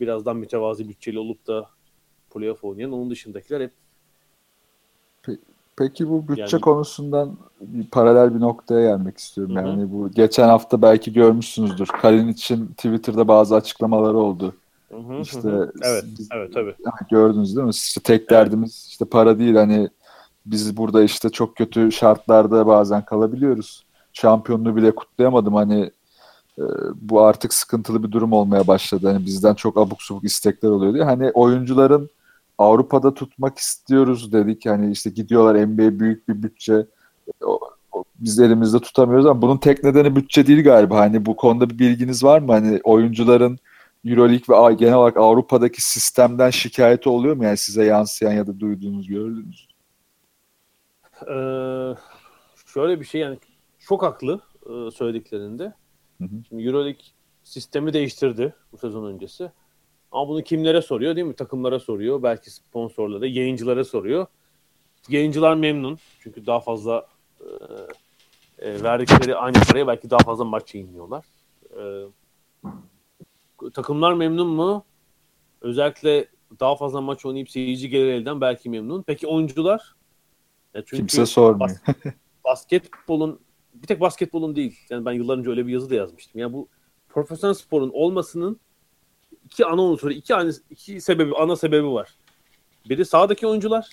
Speaker 4: Birazdan mütevazi bütçeli olup da playoff oynayan. Onun dışındakiler hep
Speaker 3: Peki bu bütçe yani, konusundan bir paralel bir noktaya gelmek istiyorum. Hı hı. Yani bu geçen hafta belki görmüşsünüzdür. Kalin için Twitter'da bazı açıklamaları oldu.
Speaker 4: Hı hı, işte evet, biz, evet tabii.
Speaker 3: Gördünüz değil mi? İşte tek derdimiz işte para değil hani biz burada işte çok kötü şartlarda bazen kalabiliyoruz. Şampiyonluğu bile kutlayamadım hani e, bu artık sıkıntılı bir durum olmaya başladı. Hani bizden çok abuk subuk istekler oluyor diye. Hani oyuncuların Avrupa'da tutmak istiyoruz dedik. Hani işte gidiyorlar NBA büyük bir bütçe. O, biz elimizde tutamıyoruz ama bunun tek nedeni bütçe değil galiba. Hani bu konuda bir bilginiz var mı? Hani oyuncuların Euroleague ve genel olarak Avrupa'daki sistemden şikayeti oluyor mu? Yani size yansıyan ya da duyduğunuz, gördüğünüz?
Speaker 4: Ee, şöyle bir şey yani çok haklı e, söylediklerinde. Hı hı. Şimdi Euroleague sistemi değiştirdi bu sezon öncesi. Ama bunu kimlere soruyor değil mi? Takımlara soruyor. Belki sponsorlara, yayıncılara soruyor. Yayıncılar memnun. Çünkü daha fazla e, e, verdikleri aynı paraya belki daha fazla maç yayınlıyorlar. E, takımlar memnun mu? Özellikle daha fazla maç oynayıp seyirci gelir elden belki memnun. Peki oyuncular?
Speaker 3: Ya çünkü Kimse sormuyor. Bas,
Speaker 4: basketbolun bir tek basketbolun değil. Yani ben yıllar önce öyle bir yazı da yazmıştım. Ya bu profesyonel sporun olmasının iki ana unsuru, iki, ana, iki sebebi, ana sebebi var. Biri sahadaki oyuncular,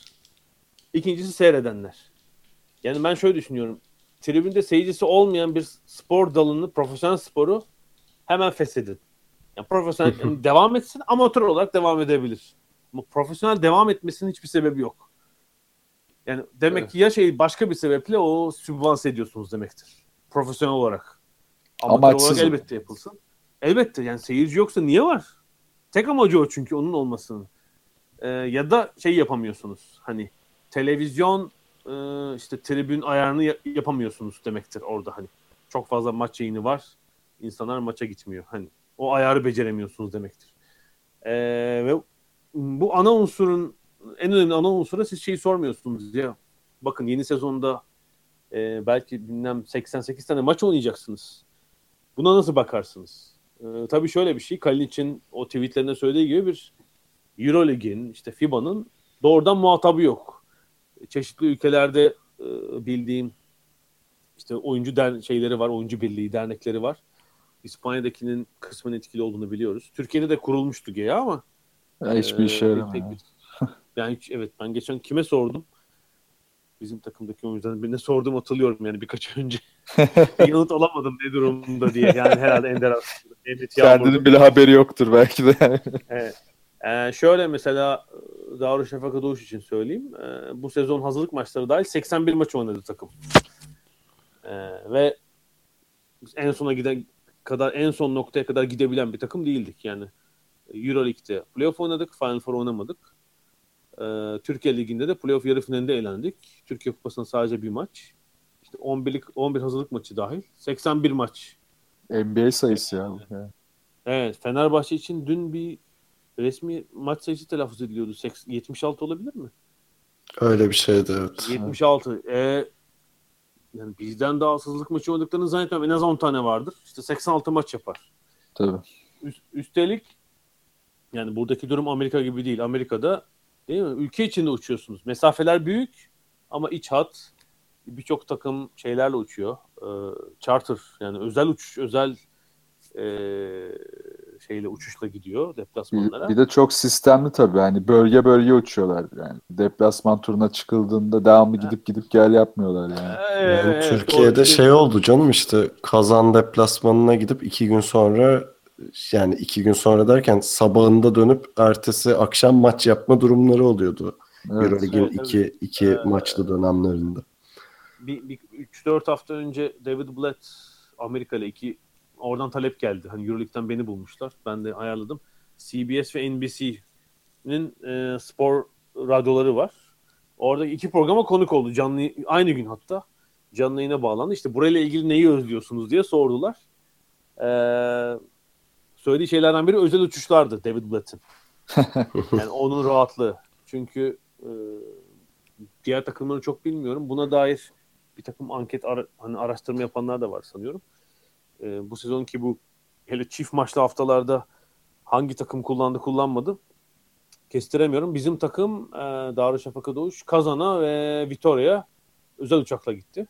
Speaker 4: ikincisi seyredenler. Yani ben şöyle düşünüyorum. Tribünde seyircisi olmayan bir spor dalını, profesyonel sporu hemen feshedin. Yani profesyonel yani devam etsin, amatör olarak devam edebilir. Ama profesyonel devam etmesinin hiçbir sebebi yok. Yani demek evet. ki ya şey başka bir sebeple o sübvanse ediyorsunuz demektir. Profesyonel olarak. Amatör Amaçsız olarak elbette yapılsın. Elbette yani seyirci yoksa niye var? Tek amacı o çünkü onun olmasının. Ee, ya da şey yapamıyorsunuz. Hani televizyon e, işte tribün ayarını yapamıyorsunuz demektir orada hani. Çok fazla maç yayını var. İnsanlar maça gitmiyor. Hani o ayarı beceremiyorsunuz demektir. Ee, ve bu ana unsurun en önemli ana unsura siz şeyi sormuyorsunuz ya. Bakın yeni sezonda e, belki bilmem 88 tane maç oynayacaksınız. Buna nasıl bakarsınız? Ee, tabii şöyle bir şey. Kalinic'in o tweetlerinde söylediği gibi bir Eurolig'in işte FIBA'nın doğrudan muhatabı yok. Çeşitli ülkelerde e, bildiğim işte oyuncu der şeyleri var, oyuncu birliği dernekleri var. İspanya'dakinin kısmen etkili olduğunu biliyoruz. Türkiye'de de kurulmuştu GEA ama
Speaker 3: ya hiçbir işe yaramıyor.
Speaker 4: Yani hiç, evet ben geçen kime sordum? Bizim takımdaki oyuncuların birine sordum hatırlıyorum yani birkaç önce. Yanıt alamadım ne durumda diye. Yani herhalde Ender aslında.
Speaker 3: Kendinin bile haberi yoktur belki de.
Speaker 4: evet. Ee, şöyle mesela Darüşşafaka Doğuş için söyleyeyim. Ee, bu sezon hazırlık maçları dahil 81 maç oynadı takım. Ee, ve en sona giden kadar en son noktaya kadar gidebilen bir takım değildik. Yani Euroleague'de playoff oynadık, Final Four oynamadık. Ee, Türkiye Ligi'nde de playoff yarı finalinde eğlendik. Türkiye Kupası'nda sadece bir maç. İşte 11'lik 11 hazırlık maçı dahil 81 maç.
Speaker 3: NBA sayısı ya.
Speaker 4: Evet, Fenerbahçe için dün bir resmi maç sayısı telaffuz ediliyordu. 76 olabilir mi?
Speaker 1: Öyle bir şeydi evet.
Speaker 4: 76. Ee, yani bizden daha hazırlık maçı oynadıklarını zannetmiyorum. En az 10 tane vardır. İşte 86 maç yapar.
Speaker 3: Tabii.
Speaker 4: Üst, üstelik yani buradaki durum Amerika gibi değil. Amerika'da değil mi? Ülke içinde uçuyorsunuz. Mesafeler büyük ama iç hat birçok takım şeylerle uçuyor. Ee, charter yani özel uçuş, özel e, şeyle uçuşla gidiyor deplasmanlara.
Speaker 3: Bir, bir de çok sistemli tabii. Yani bölge bölge uçuyorlar. Yani deplasman turuna çıkıldığında devamlı gidip gidip gel yapmıyorlar yani.
Speaker 1: Evet, yani Türkiye'de o, şey oldu canım işte Kazan deplasmanına gidip iki gün sonra yani iki gün sonra derken sabahında dönüp ertesi akşam maç yapma durumları oluyordu. Evet, Euroleague'in evet, iki, evet. iki ee, maçlı dönemlerinde.
Speaker 4: Bir, bir 3-4 hafta önce David Blatt Amerika ile iki oradan talep geldi. Hani Euroleague'den beni bulmuşlar. Ben de ayarladım. CBS ve NBC'nin e, spor radyoları var. Orada iki programa konuk oldu canlı aynı gün hatta. canlı yayına bağlandı. İşte burayla ilgili neyi özlüyorsunuz diye sordular. Ee, söylediği şeylerden biri özel uçuşlardı David Blatt'in. yani onun rahatlığı. Çünkü e, diğer takımları çok bilmiyorum. Buna dair bir takım anket ara, hani araştırma yapanlar da var sanıyorum. E, bu sezonki bu hele çift maçlı haftalarda hangi takım kullandı kullanmadı kestiremiyorum. Bizim takım e, Darüşşafaka Doğuş, Kazan'a ve Vitoria'ya özel uçakla gitti.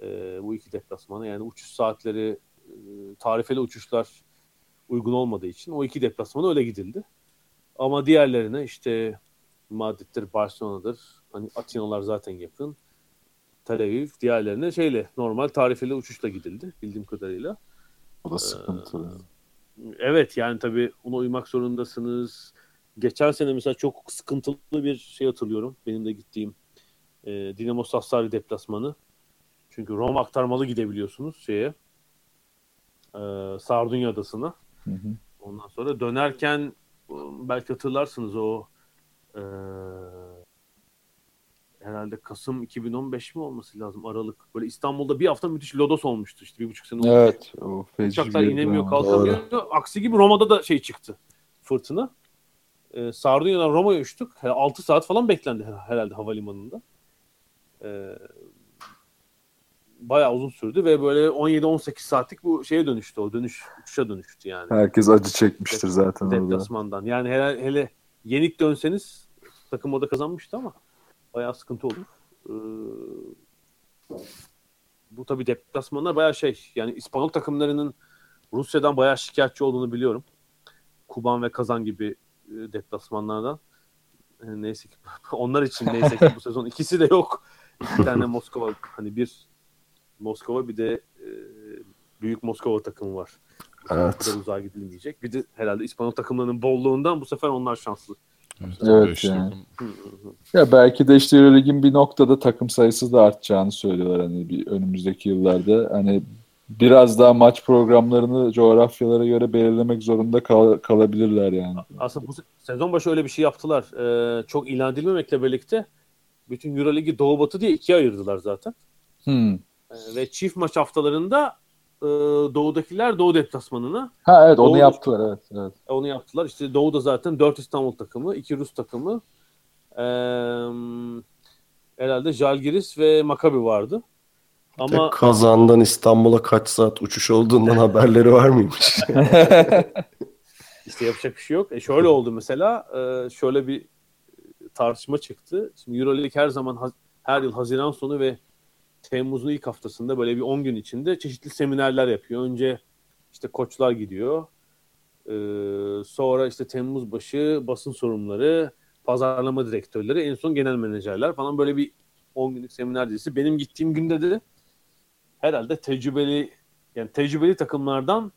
Speaker 4: E, bu iki deplasmana yani uçuş saatleri e, tarifeli uçuşlar uygun olmadığı için o iki deplasmana öyle gidildi. Ama diğerlerine işte Madrid'dir, Barcelona'dır. Hani Atinalar zaten yakın. Tel Aviv diğerlerine şeyle normal tarifeli uçuşla gidildi bildiğim kadarıyla.
Speaker 3: O da sıkıntı.
Speaker 4: Ee, evet yani tabii ona uymak zorundasınız. Geçen sene mesela çok sıkıntılı bir şey hatırlıyorum. Benim de gittiğim e, Dinamo Sassari deplasmanı. Çünkü Roma aktarmalı gidebiliyorsunuz şeye. E, Sardunya Adası'na.
Speaker 3: Hı hı.
Speaker 4: Ondan sonra dönerken belki hatırlarsınız o e, herhalde Kasım 2015 mi olması lazım Aralık. Böyle İstanbul'da bir hafta müthiş lodos olmuştu işte bir buçuk sene.
Speaker 3: Evet. O
Speaker 4: Uçaklar inemiyor kalkamıyor. Doğru. Aksi gibi Roma'da da şey çıktı fırtına. E, Sardunya'dan Roma'ya uçtuk. 6 saat falan beklendi herhalde havalimanında. E, bayağı uzun sürdü ve böyle 17-18 saatlik bu şeye dönüştü o dönüş uçuşa dönüştü yani.
Speaker 3: Herkes acı çekmiştir
Speaker 4: Dep-
Speaker 3: zaten
Speaker 4: Deplasmandan. Yani hele, hele yenik dönseniz takım orada kazanmıştı ama bayağı sıkıntı olur. Ee, bu tabii deplasmanlar bayağı şey yani İspanyol takımlarının Rusya'dan bayağı şikayetçi olduğunu biliyorum. Kuban ve Kazan gibi e, deplasmanlardan. Neyse ki onlar için neyse ki bu sezon ikisi de yok. İki tane Moskova hani bir Moskova bir de e, büyük Moskova takımı var. Bu
Speaker 1: Evet.
Speaker 4: kadar uzağa gidilmeyecek. Bir de herhalde İspanyol takımlarının bolluğundan bu sefer onlar şanslı.
Speaker 3: Evet yani. Ya belki de işte Euroleague'in bir noktada takım sayısı da artacağını söylüyorlar hani bir önümüzdeki yıllarda. Hani biraz daha maç programlarını coğrafyalara göre belirlemek zorunda kal- kalabilirler yani.
Speaker 4: Aslında bu se- sezon başı öyle bir şey yaptılar. Ee, çok ilan edilmemekle birlikte bütün Euroligi Doğu Batı diye ikiye ayırdılar zaten.
Speaker 3: Hmm.
Speaker 4: Ee, ve çift maç haftalarında e, Doğu'dakiler Doğu deplasmanına
Speaker 3: Ha evet onu
Speaker 4: Doğru.
Speaker 3: yaptılar evet. evet.
Speaker 4: onu yaptılar. İşte Doğu'da zaten 4 İstanbul takımı, 2 Rus takımı, ee, herhalde Jalgiris ve Maccabi vardı.
Speaker 1: Ama...
Speaker 4: Ama
Speaker 1: Kazan'dan İstanbul'a kaç saat uçuş olduğundan haberleri var mıymış?
Speaker 4: İşte yapacak bir şey yok. E şöyle oldu mesela. e, şöyle bir tartışma çıktı. Şimdi Euroleague her zaman her yıl Haziran sonu ve Temmuz'un ilk haftasında böyle bir 10 gün içinde çeşitli seminerler yapıyor. Önce işte koçlar gidiyor. E, sonra işte Temmuz başı basın sorumluları, pazarlama direktörleri, en son genel menajerler falan böyle bir 10 günlük seminer dizisi. Benim gittiğim günde de herhalde tecrübeli yani tecrübeli takımlardan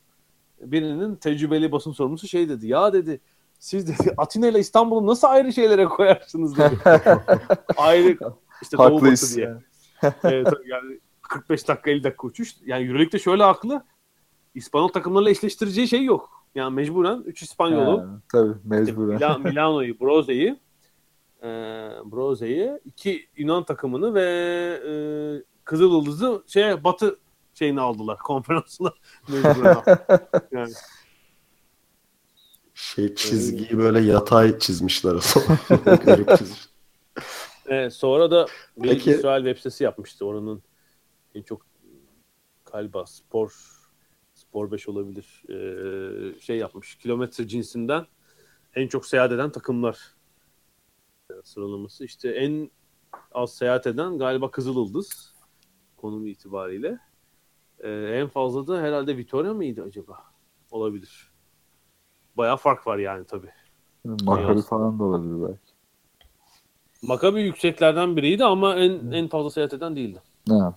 Speaker 4: birinin tecrübeli basın sorumlusu şey dedi. Ya dedi siz dedi Atina ile İstanbul'u nasıl ayrı şeylere koyarsınız dedi. ayrı işte Doğu Batı
Speaker 3: Haklıyız.
Speaker 4: diye. Tabii yani 45 dakika 50 dakika uçuş. Yani Euroleague'de şöyle haklı. İspanyol takımlarla eşleştireceği şey yok. Yani mecburen 3 İspanyolu
Speaker 3: Ha, tabii
Speaker 4: işte
Speaker 3: mecburen.
Speaker 4: Mila- Milano'yu, Broze'yi e, Broze'yi iki Yunan takımını ve e, Kızıl Yıldız'ı şeye Batı şeyini aldılar konferansına mecburen. yani
Speaker 1: Şey çizgiyi böyle yatay çizmişler o zaman. Garip çizmiş.
Speaker 4: E, sonra da bir
Speaker 1: Peki-
Speaker 4: İsrail web sitesi yapmıştı. Oranın en çok galiba spor spor 5 olabilir. E, şey yapmış. Kilometre cinsinden en çok seyahat eden takımlar e, sıralaması. İşte en az seyahat eden galiba Kızıl Yıldız konumu itibariyle. E, en fazla da herhalde Vitoria mıydı acaba? Olabilir. Bayağı fark var yani tabii.
Speaker 3: Makabi falan da olabilir belki.
Speaker 4: Maccabi yükseklerden biriydi ama en en fazla seyahat eden değildi.
Speaker 3: Ha.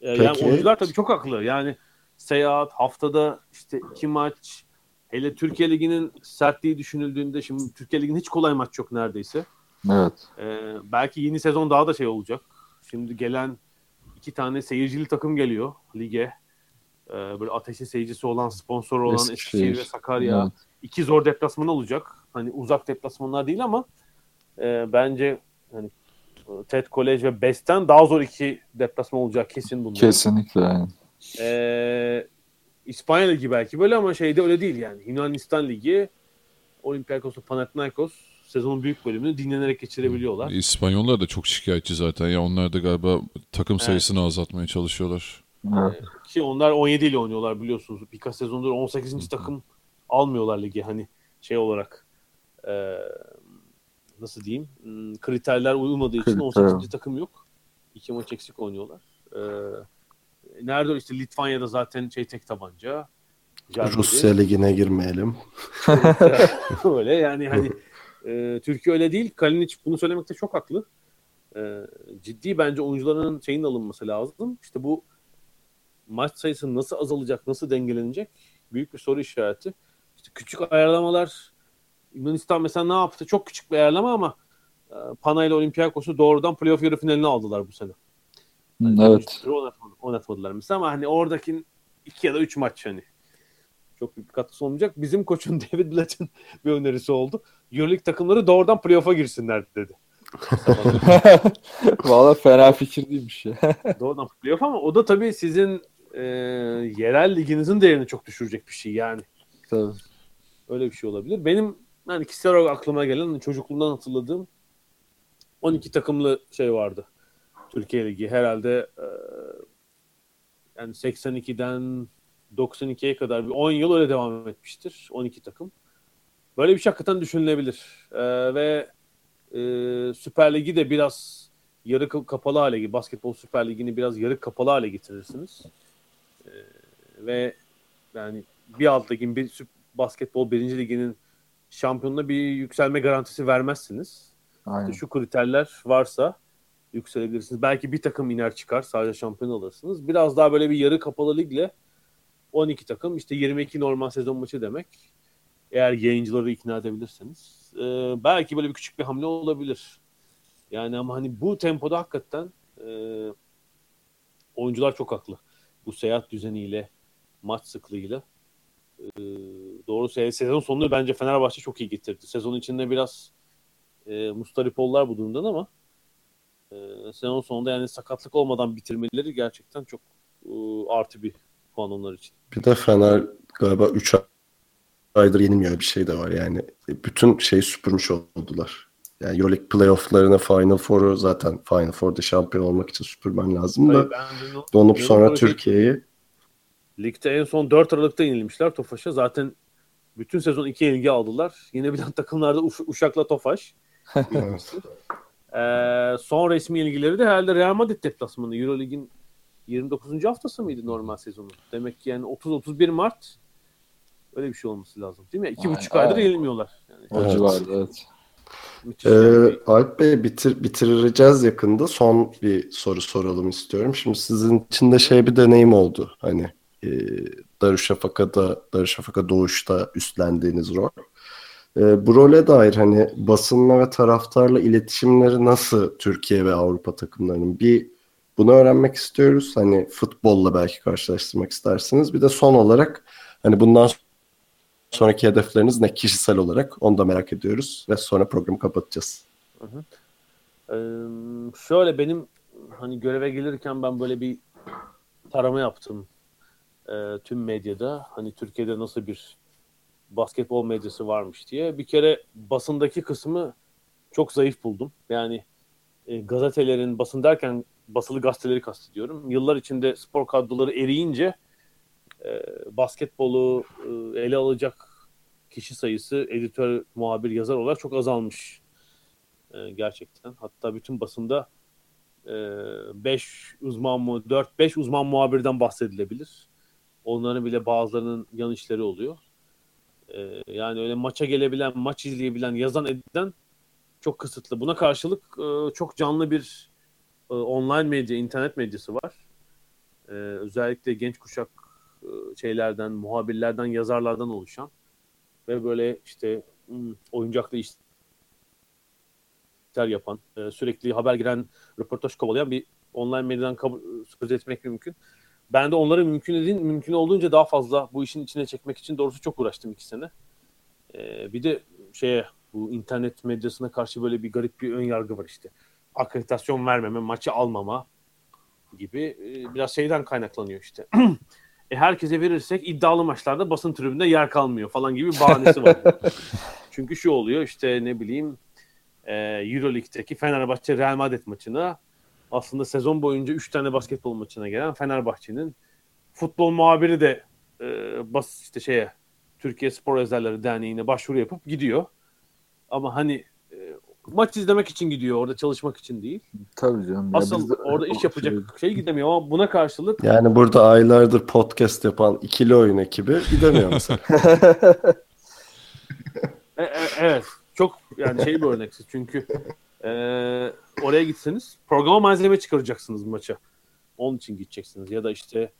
Speaker 4: Ee, yani oyuncular tabii çok haklı. Yani seyahat, haftada işte iki maç, hele Türkiye Ligi'nin sertliği düşünüldüğünde şimdi Türkiye Ligi'nin hiç kolay maç yok neredeyse.
Speaker 3: Evet.
Speaker 4: Ee, belki yeni sezon daha da şey olacak. Şimdi gelen iki tane seyircili takım geliyor lige. Ee, böyle ateşli seyircisi olan, sponsor olan
Speaker 3: Eskişehir.
Speaker 4: Eskişehir ve Sakarya.
Speaker 3: Evet.
Speaker 4: İki zor deplasman olacak. Hani uzak deplasmanlar değil ama e, bence hani TED Kolej ve BES'ten daha zor iki deplasman olacak kesin bunlar.
Speaker 3: Kesinlikle yani.
Speaker 4: Ee, İspanya Ligi belki böyle ama şeyde öyle değil yani. Yunanistan Ligi, Olympiakos ve Panathinaikos sezonun büyük bölümünü dinlenerek geçirebiliyorlar.
Speaker 2: İspanyollar da çok şikayetçi zaten ya. Onlar da galiba takım sayısını azaltmaya çalışıyorlar.
Speaker 3: Evet.
Speaker 4: Ki onlar 17 ile oynuyorlar biliyorsunuz. Birkaç sezondur 18. takım almıyorlar ligi hani şey olarak e, nasıl diyeyim hmm, kriterler uymadığı için
Speaker 3: Kriter.
Speaker 4: 18. takım yok. İki maç eksik oynuyorlar. E, nerede işte Litvanya'da zaten şey tek tabanca. Jalgiris.
Speaker 1: Rusya Ligi'ne girmeyelim.
Speaker 4: öyle yani hani e, Türkiye öyle değil. Kalinic bunu söylemekte çok haklı. E, ciddi bence oyuncuların şeyin alınması lazım. İşte bu maç sayısı nasıl azalacak, nasıl dengelenecek büyük bir soru işareti. İşte küçük ayarlamalar Yunanistan mesela ne yaptı? Çok küçük bir ayarlama ama e, Pana ile Olympiakos'u doğrudan playoff yarı finaline aldılar bu sene.
Speaker 3: Hı, Evet.
Speaker 4: Oynatmadı- Oynatmadılar mesela ama hani oradaki iki ya da üç maç hani çok büyük bir katkısı olmayacak. Bizim koçun David Blatt'ın bir önerisi oldu. Euroleague takımları doğrudan playoff'a girsinler dedi.
Speaker 3: Valla fena fikir değilmiş ya.
Speaker 4: doğrudan playoff ama o da tabii sizin e, yerel liginizin değerini çok düşürecek bir şey yani.
Speaker 3: Tabii.
Speaker 4: Öyle bir şey olabilir. Benim yani kişisel olarak aklıma gelen hani çocukluğumdan hatırladığım 12 takımlı şey vardı. Türkiye Ligi herhalde e, yani 82'den 92'ye kadar bir 10 yıl öyle devam etmiştir. 12 takım. Böyle bir şey hakikaten düşünülebilir. E, ve e, Süper Ligi de biraz yarı ka- kapalı hale, basketbol Süper Ligi'ni biraz yarı kapalı hale getirirsiniz. E, ve yani bir alt ligin bir basketbol birinci liginin şampiyonuna bir yükselme garantisi vermezsiniz.
Speaker 3: Aynen.
Speaker 4: İşte şu kriterler varsa yükselebilirsiniz. Belki bir takım iner çıkar sadece şampiyon alırsınız. Biraz daha böyle bir yarı kapalı ligle 12 takım işte 22 normal sezon maçı demek. Eğer yayıncıları ikna edebilirseniz. Ee, belki böyle bir küçük bir hamle olabilir. Yani ama hani bu tempoda hakikaten e, oyuncular çok haklı. Bu seyahat düzeniyle, maç sıklığıyla e, doğru se- sezon sonunu bence Fenerbahçe çok iyi getirdi. Sezon içinde biraz e, mustarip oldular bu durumdan ama e, sezon sonunda yani sakatlık olmadan bitirmeleri gerçekten çok e, artı bir puan onlar için.
Speaker 1: Bir de Fener galiba 3 aydır yenilmiyor bir şey de var yani. Bütün şeyi süpürmüş oldular. Yani Euroleague playofflarına Final Four'u zaten Final Four'da şampiyon olmak için süpürmen lazım da donup sonra Türkiye'yi
Speaker 4: Ligde en son 4 Aralık'ta yenilmişler Tofaş'a. Zaten bütün sezon iki yenilgi aldılar. Yenebilen takımlarda Uf- Uşak'la Tofaş. Ee, son resmi ilgileri de herhalde Real Madrid deplasmanı. Eurolig'in 29. haftası mıydı normal sezonu? Demek ki yani 30-31 Mart öyle bir şey olması lazım. Değil mi? İki
Speaker 3: Aynen.
Speaker 4: buçuk aydır yenilmiyorlar. Yani
Speaker 3: O
Speaker 1: Evet.
Speaker 3: civarda evet.
Speaker 4: müthiş
Speaker 1: Ee,
Speaker 4: yani.
Speaker 1: Alp Bey bitir, bitireceğiz yakında. Son bir soru soralım istiyorum. Şimdi sizin için de şey bir deneyim oldu. Hani e, Darüşşafaka'da, Darüşşafaka Doğuş'ta üstlendiğiniz rol. E, bu role dair hani basınla ve taraftarla iletişimleri nasıl Türkiye ve Avrupa takımlarının? Bir bunu öğrenmek istiyoruz. Hani futbolla belki karşılaştırmak istersiniz. Bir de son olarak hani bundan sonraki hedefleriniz ne kişisel olarak onu da merak ediyoruz ve sonra programı kapatacağız.
Speaker 4: Ee, şöyle benim hani göreve gelirken ben böyle bir tarama yaptım e, tüm medyada. Hani Türkiye'de nasıl bir basketbol medyası varmış diye. Bir kere basındaki kısmı çok zayıf buldum. Yani e, gazetelerin basın derken basılı gazeteleri kastediyorum. Yıllar içinde spor kadroları eriyince e, basketbolu e, ele alacak kişi sayısı editör, muhabir, yazar olarak çok azalmış e, gerçekten. Hatta bütün basında 5 uzman mu 4-5 uzman muhabirden bahsedilebilir. Onların bile bazılarının yan işleri oluyor. E, yani öyle maça gelebilen, maç izleyebilen, yazan eden çok kısıtlı. Buna karşılık e, çok canlı bir e, online medya, internet medyası var. E, özellikle genç kuşak e, şeylerden, muhabirlerden, yazarlardan oluşan ve böyle işte hmm, oyuncaklı işler yapan, e, sürekli haber giren, röportaj kovalayan bir online medyadan kabul, söz etmek mümkün. Ben de onları mümkün edin, mümkün olduğunca daha fazla bu işin içine çekmek için doğrusu çok uğraştım iki sene. E, bir de şeye bu internet medyasına karşı böyle bir garip bir ön yargı var işte. akreditasyon vermeme, maçı almama gibi e, biraz şeyden kaynaklanıyor işte. e, herkese verirsek iddialı maçlarda basın tribünde yer kalmıyor falan gibi bir bahanesi var. Çünkü şu oluyor işte ne bileyim e, Euroleague'deki Fenerbahçe Real Madrid maçına aslında sezon boyunca 3 tane basketbol maçına gelen Fenerbahçe'nin futbol muhabiri de e, bas işte şeye Türkiye Spor Özelleri Derneği'ne başvuru yapıp gidiyor. Ama hani e, maç izlemek için gidiyor orada çalışmak için değil.
Speaker 3: Tabii canım.
Speaker 4: Asıl ya orada iş yapacak şey gidemiyor ama buna karşılık
Speaker 1: yani burada aylardır podcast yapan ikili oyun ekibi gidemiyor mesela.
Speaker 4: e, e, evet. Çok yani şey bir örneksiz çünkü e, oraya gitseniz programa malzeme çıkaracaksınız maça. Onun için gideceksiniz ya da işte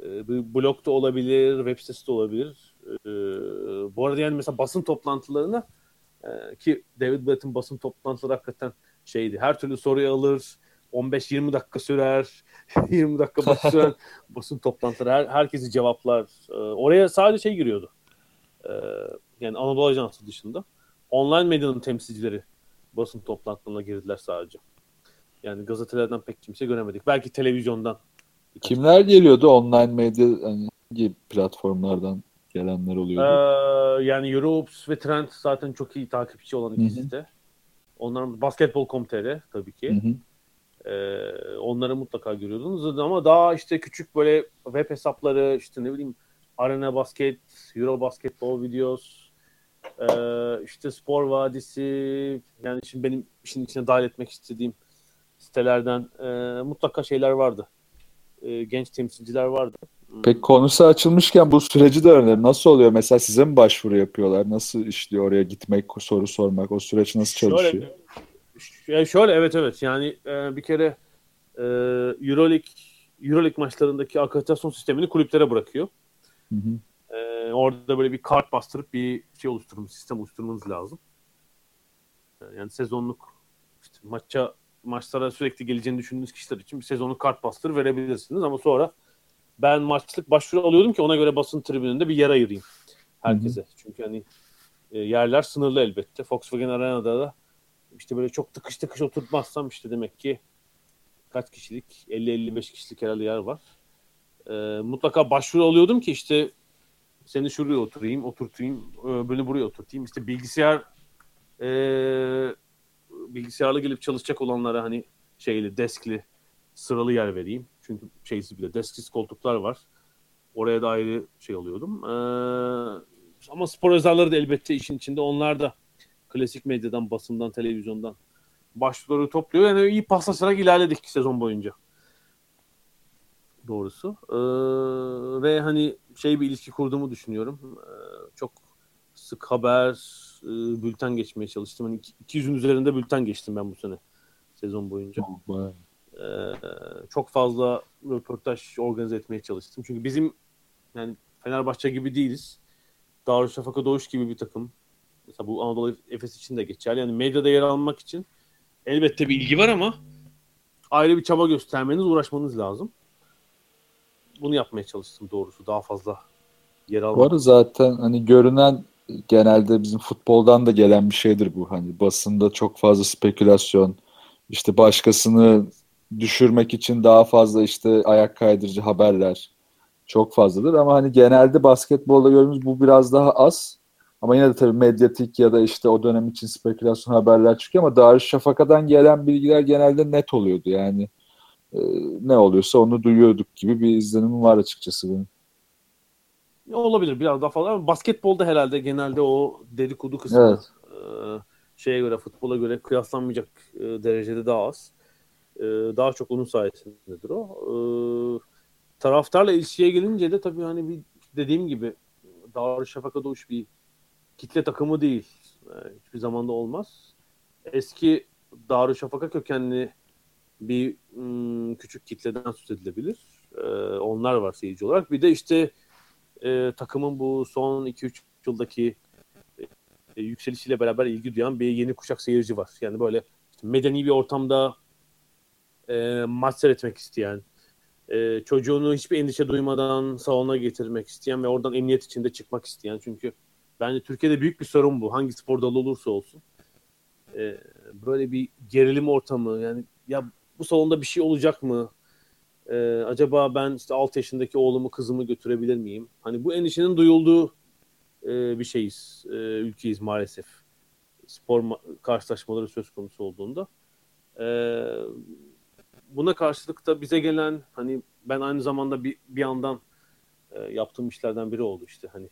Speaker 4: e, blog da olabilir, web sitesi de olabilir. E, bu arada yani mesela basın toplantılarına e, ki David Blatt'ın basın toplantıları hakikaten şeydi. Her türlü soruyu alır. 15-20 dakika sürer. 20 dakika bas süren basın toplantıları. Her, herkesi cevaplar. E, oraya sadece şey giriyordu. E, yani Anadolu Ajansı dışında. Online medyanın temsilcileri basın toplantılarına girdiler sadece. Yani gazetelerden pek kimse göremedik. Belki televizyondan.
Speaker 3: Kimler geliyordu online medya hani hangi platformlardan gelenler oluyordu?
Speaker 4: Ee, yani Europes ve Trend zaten çok iyi takipçi olan ikisi de. Onların basketbol.com.tr tabii ki. Hı hı. Ee, onları mutlaka görüyordunuz ama daha işte küçük böyle web hesapları işte ne bileyim Arena Basket, Euro Basketbol Videos, e, işte Spor Vadisi yani şimdi benim işin içine dahil etmek istediğim sitelerden e, mutlaka şeyler vardı. E, genç temsilciler vardı.
Speaker 3: Peki konusu açılmışken bu süreci de öğrenelim. Nasıl oluyor? Mesela size mi başvuru yapıyorlar? Nasıl işliyor oraya gitmek, soru sormak? O süreç nasıl çalışıyor?
Speaker 4: Şöyle, şöyle evet evet. Yani e, bir kere e, Euroleague Euroleague maçlarındaki akreditasyon sistemini kulüplere bırakıyor. Hı hı. Orada böyle bir kart bastırıp bir şey oluşturmanız, sistem oluşturmanız lazım. Yani sezonluk işte maça maçlara sürekli geleceğini düşündüğünüz kişiler için bir sezonluk kart bastır verebilirsiniz ama sonra ben maçlık başvuru alıyordum ki ona göre basın tribününde bir yer ayırayım herkese. Hı hı. Çünkü hani e, yerler sınırlı elbette. Volkswagen Arena'da da işte böyle çok tıkış tıkış oturtmazsam işte demek ki kaç kişilik 50-55 kişilik herhalde yer var. E, mutlaka başvuru alıyordum ki işte seni şuraya oturayım, oturtayım, öbürünü buraya oturtayım. İşte bilgisayar e, bilgisayarla gelip çalışacak olanlara hani şeyli, deskli sıralı yer vereyim. Çünkü şeysiz bile desksiz koltuklar var. Oraya da ayrı şey alıyordum. Ee, ama spor yazarları da elbette işin içinde. Onlar da klasik medyadan, basından, televizyondan başvuruları topluyor. Yani iyi paslasarak ilerledik sezon boyunca. Doğrusu. Ee, ve hani şey bir ilişki kurduğumu düşünüyorum. Ee, çok sık haber, e, bülten geçmeye çalıştım. Hani 200'ün üzerinde bülten geçtim ben bu sene sezon boyunca. Oh, ee, çok fazla röportaj organize etmeye çalıştım. Çünkü bizim yani Fenerbahçe gibi değiliz. Darüşşafaka Doğuş gibi bir takım. Mesela bu Anadolu Efes için de geçerli. Yani medyada yer almak için elbette bir ilgi var ama ayrı bir çaba göstermeniz, uğraşmanız lazım. Bunu yapmaya çalıştım doğrusu. Daha fazla yer almak.
Speaker 3: Bu arada zaten hani görünen genelde bizim futboldan da gelen bir şeydir bu. Hani basında çok fazla spekülasyon, işte başkasını düşürmek için daha fazla işte ayak kaydırıcı haberler çok fazladır ama hani genelde basketbolda gördüğümüz bu biraz daha az. Ama yine de tabii medyatik ya da işte o dönem için spekülasyon haberler çıkıyor ama Darüşşafaka'dan gelen bilgiler genelde net oluyordu. Yani e, ne oluyorsa onu duyuyorduk gibi bir izlenimim var açıkçası benim.
Speaker 4: Olabilir biraz daha fazla basketbolda herhalde genelde o dedikodu kısmı evet. e, şeye göre futbola göre kıyaslanmayacak e, derecede daha az. E, daha çok onun sayesindedir o. E, taraftarla ilişkiye gelince de tabii hani bir dediğim gibi Darüşşafaka Doğuş bir kitle takımı değil. Hiçbir zamanda olmaz. Eski Darüşşafaka kökenli bir m, hmm, küçük kitleden söz edilebilir. E, onlar var seyirci olarak. Bir de işte e, takımın bu son 2-3 yıldaki e, yükselişiyle beraber ilgi duyan bir yeni kuşak seyirci var. Yani böyle işte medeni bir ortamda e, maç seyretmek isteyen, e, çocuğunu hiçbir endişe duymadan salona getirmek isteyen ve oradan emniyet içinde çıkmak isteyen. Çünkü bence Türkiye'de büyük bir sorun bu. Hangi spor dalı olursa olsun. e, böyle bir gerilim ortamı yani ya bu salonda bir şey olacak mı? E, acaba ben işte 6 yaşındaki oğlumu kızımı götürebilir miyim? Hani bu endişenin duyulduğu e, bir şeyiz, e, ülkeyiz maalesef. Spor karşılaşmaları söz konusu olduğunda. E, buna karşılık da bize gelen hani ben aynı zamanda bir, bir yandan e, yaptığım işlerden biri oldu işte hani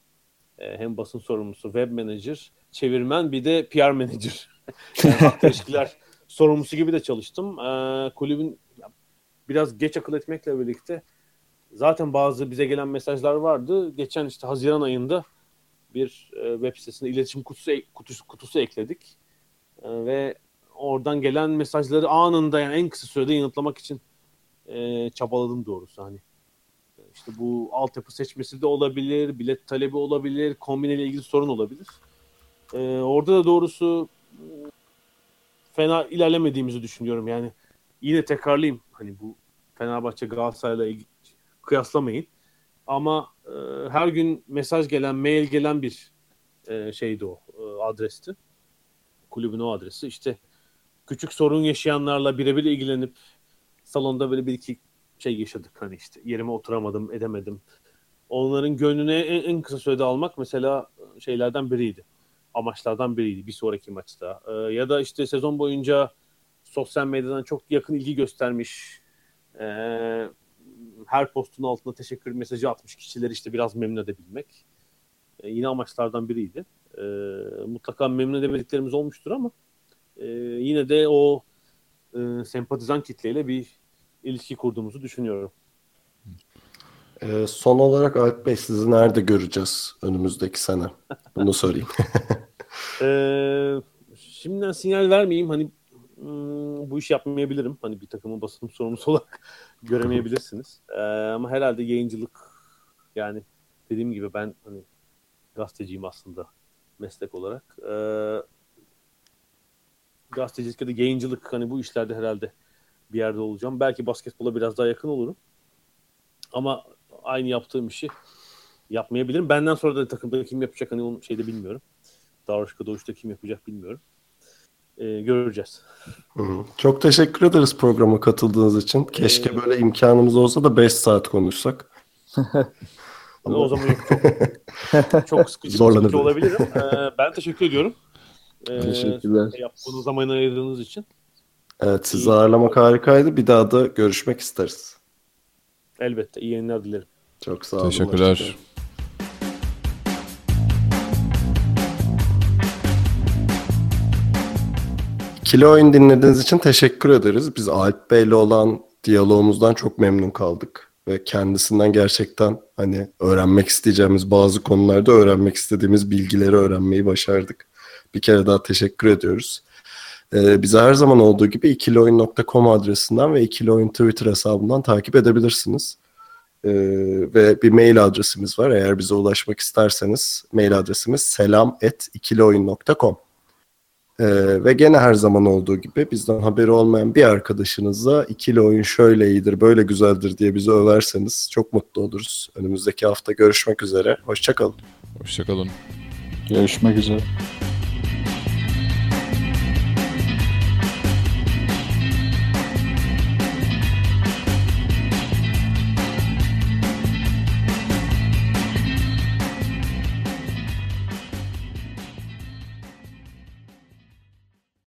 Speaker 4: e, hem basın sorumlusu, web manager, çevirmen bir de PR manager. yani ilişkiler sorumlusu gibi de çalıştım. E, kulübün biraz geç akıl etmekle birlikte zaten bazı bize gelen mesajlar vardı. Geçen işte Haziran ayında bir e, web sitesine iletişim kutusu, kutusu, kutusu ekledik. E, ve oradan gelen mesajları anında yani en kısa sürede yanıtlamak için e, çabaladım doğrusu. Hani işte bu altyapı seçmesi de olabilir, bilet talebi olabilir, kombineyle ilgili sorun olabilir. E, orada da doğrusu fena ilerlemediğimizi düşünüyorum. Yani yine tekrarlayayım. Hani bu Fenerbahçe Galatasaray'la kıyaslamayın. Ama e, her gün mesaj gelen, mail gelen bir e, şeydi o e, adresti. Kulübün o adresi. İşte küçük sorun yaşayanlarla birebir ilgilenip salonda böyle bir iki şey yaşadık. Hani işte yerime oturamadım, edemedim. Onların gönlüne en, en kısa sürede almak mesela şeylerden biriydi. Amaçlardan biriydi bir sonraki maçta. Ee, ya da işte sezon boyunca sosyal medyadan çok yakın ilgi göstermiş, e, her postun altında teşekkür mesajı atmış kişileri işte biraz memnun edebilmek. E, yine amaçlardan biriydi. E, mutlaka memnun edemediklerimiz olmuştur ama e, yine de o e, sempatizan kitleyle bir ilişki kurduğumuzu düşünüyorum.
Speaker 1: E, son olarak Alp Bey sizi nerede göreceğiz önümüzdeki sene? Bunu sorayım.
Speaker 4: e, şimdiden sinyal vermeyeyim. Hani hmm, bu iş yapmayabilirim. Hani bir takımın basın sorumlusu olarak göremeyebilirsiniz. E, ama herhalde yayıncılık yani dediğim gibi ben hani gazeteciyim aslında meslek olarak. E, gazetecilik ya da yayıncılık hani bu işlerde herhalde bir yerde olacağım. Belki basketbola biraz daha yakın olurum. Ama aynı yaptığım işi yapmayabilirim. Benden sonra da takımda kim yapacak hani onu şeyde bilmiyorum. Darüşka Doğuş'ta kim yapacak bilmiyorum. Ee, göreceğiz.
Speaker 1: Çok teşekkür ederiz programa katıldığınız için. Keşke ee, böyle imkanımız olsa da 5 saat konuşsak.
Speaker 4: Ama... O zaman yok. Çok, çok sıkıcı, sıkıcı olabilirim. Ee, ben teşekkür ediyorum.
Speaker 3: Ee, Teşekkürler.
Speaker 4: Yaptığınız zaman ayırdığınız için.
Speaker 1: Evet sizi ağırlamak harikaydı. Bir daha da görüşmek isteriz.
Speaker 4: Elbette. İyi yayınlar dilerim.
Speaker 1: Çok sağ olun.
Speaker 2: Teşekkürler.
Speaker 1: Kilo oyun dinlediğiniz için teşekkür ederiz. Biz Alp Bey'le olan diyalogumuzdan çok memnun kaldık. Ve kendisinden gerçekten hani öğrenmek isteyeceğimiz bazı konularda öğrenmek istediğimiz bilgileri öğrenmeyi başardık. Bir kere daha teşekkür ediyoruz. Ee, bizi her zaman olduğu gibi ikilioyun.com adresinden ve ikilioyun Twitter hesabından takip edebilirsiniz. Ee, ve bir mail adresimiz var. Eğer bize ulaşmak isterseniz mail adresimiz selam.ikilioyun.com ee, ve gene her zaman olduğu gibi bizden haberi olmayan bir arkadaşınızla ikili oyun şöyle iyidir, böyle güzeldir diye bizi överseniz çok mutlu oluruz. Önümüzdeki hafta görüşmek üzere. Hoşçakalın.
Speaker 2: Hoşçakalın.
Speaker 3: Görüşmek üzere.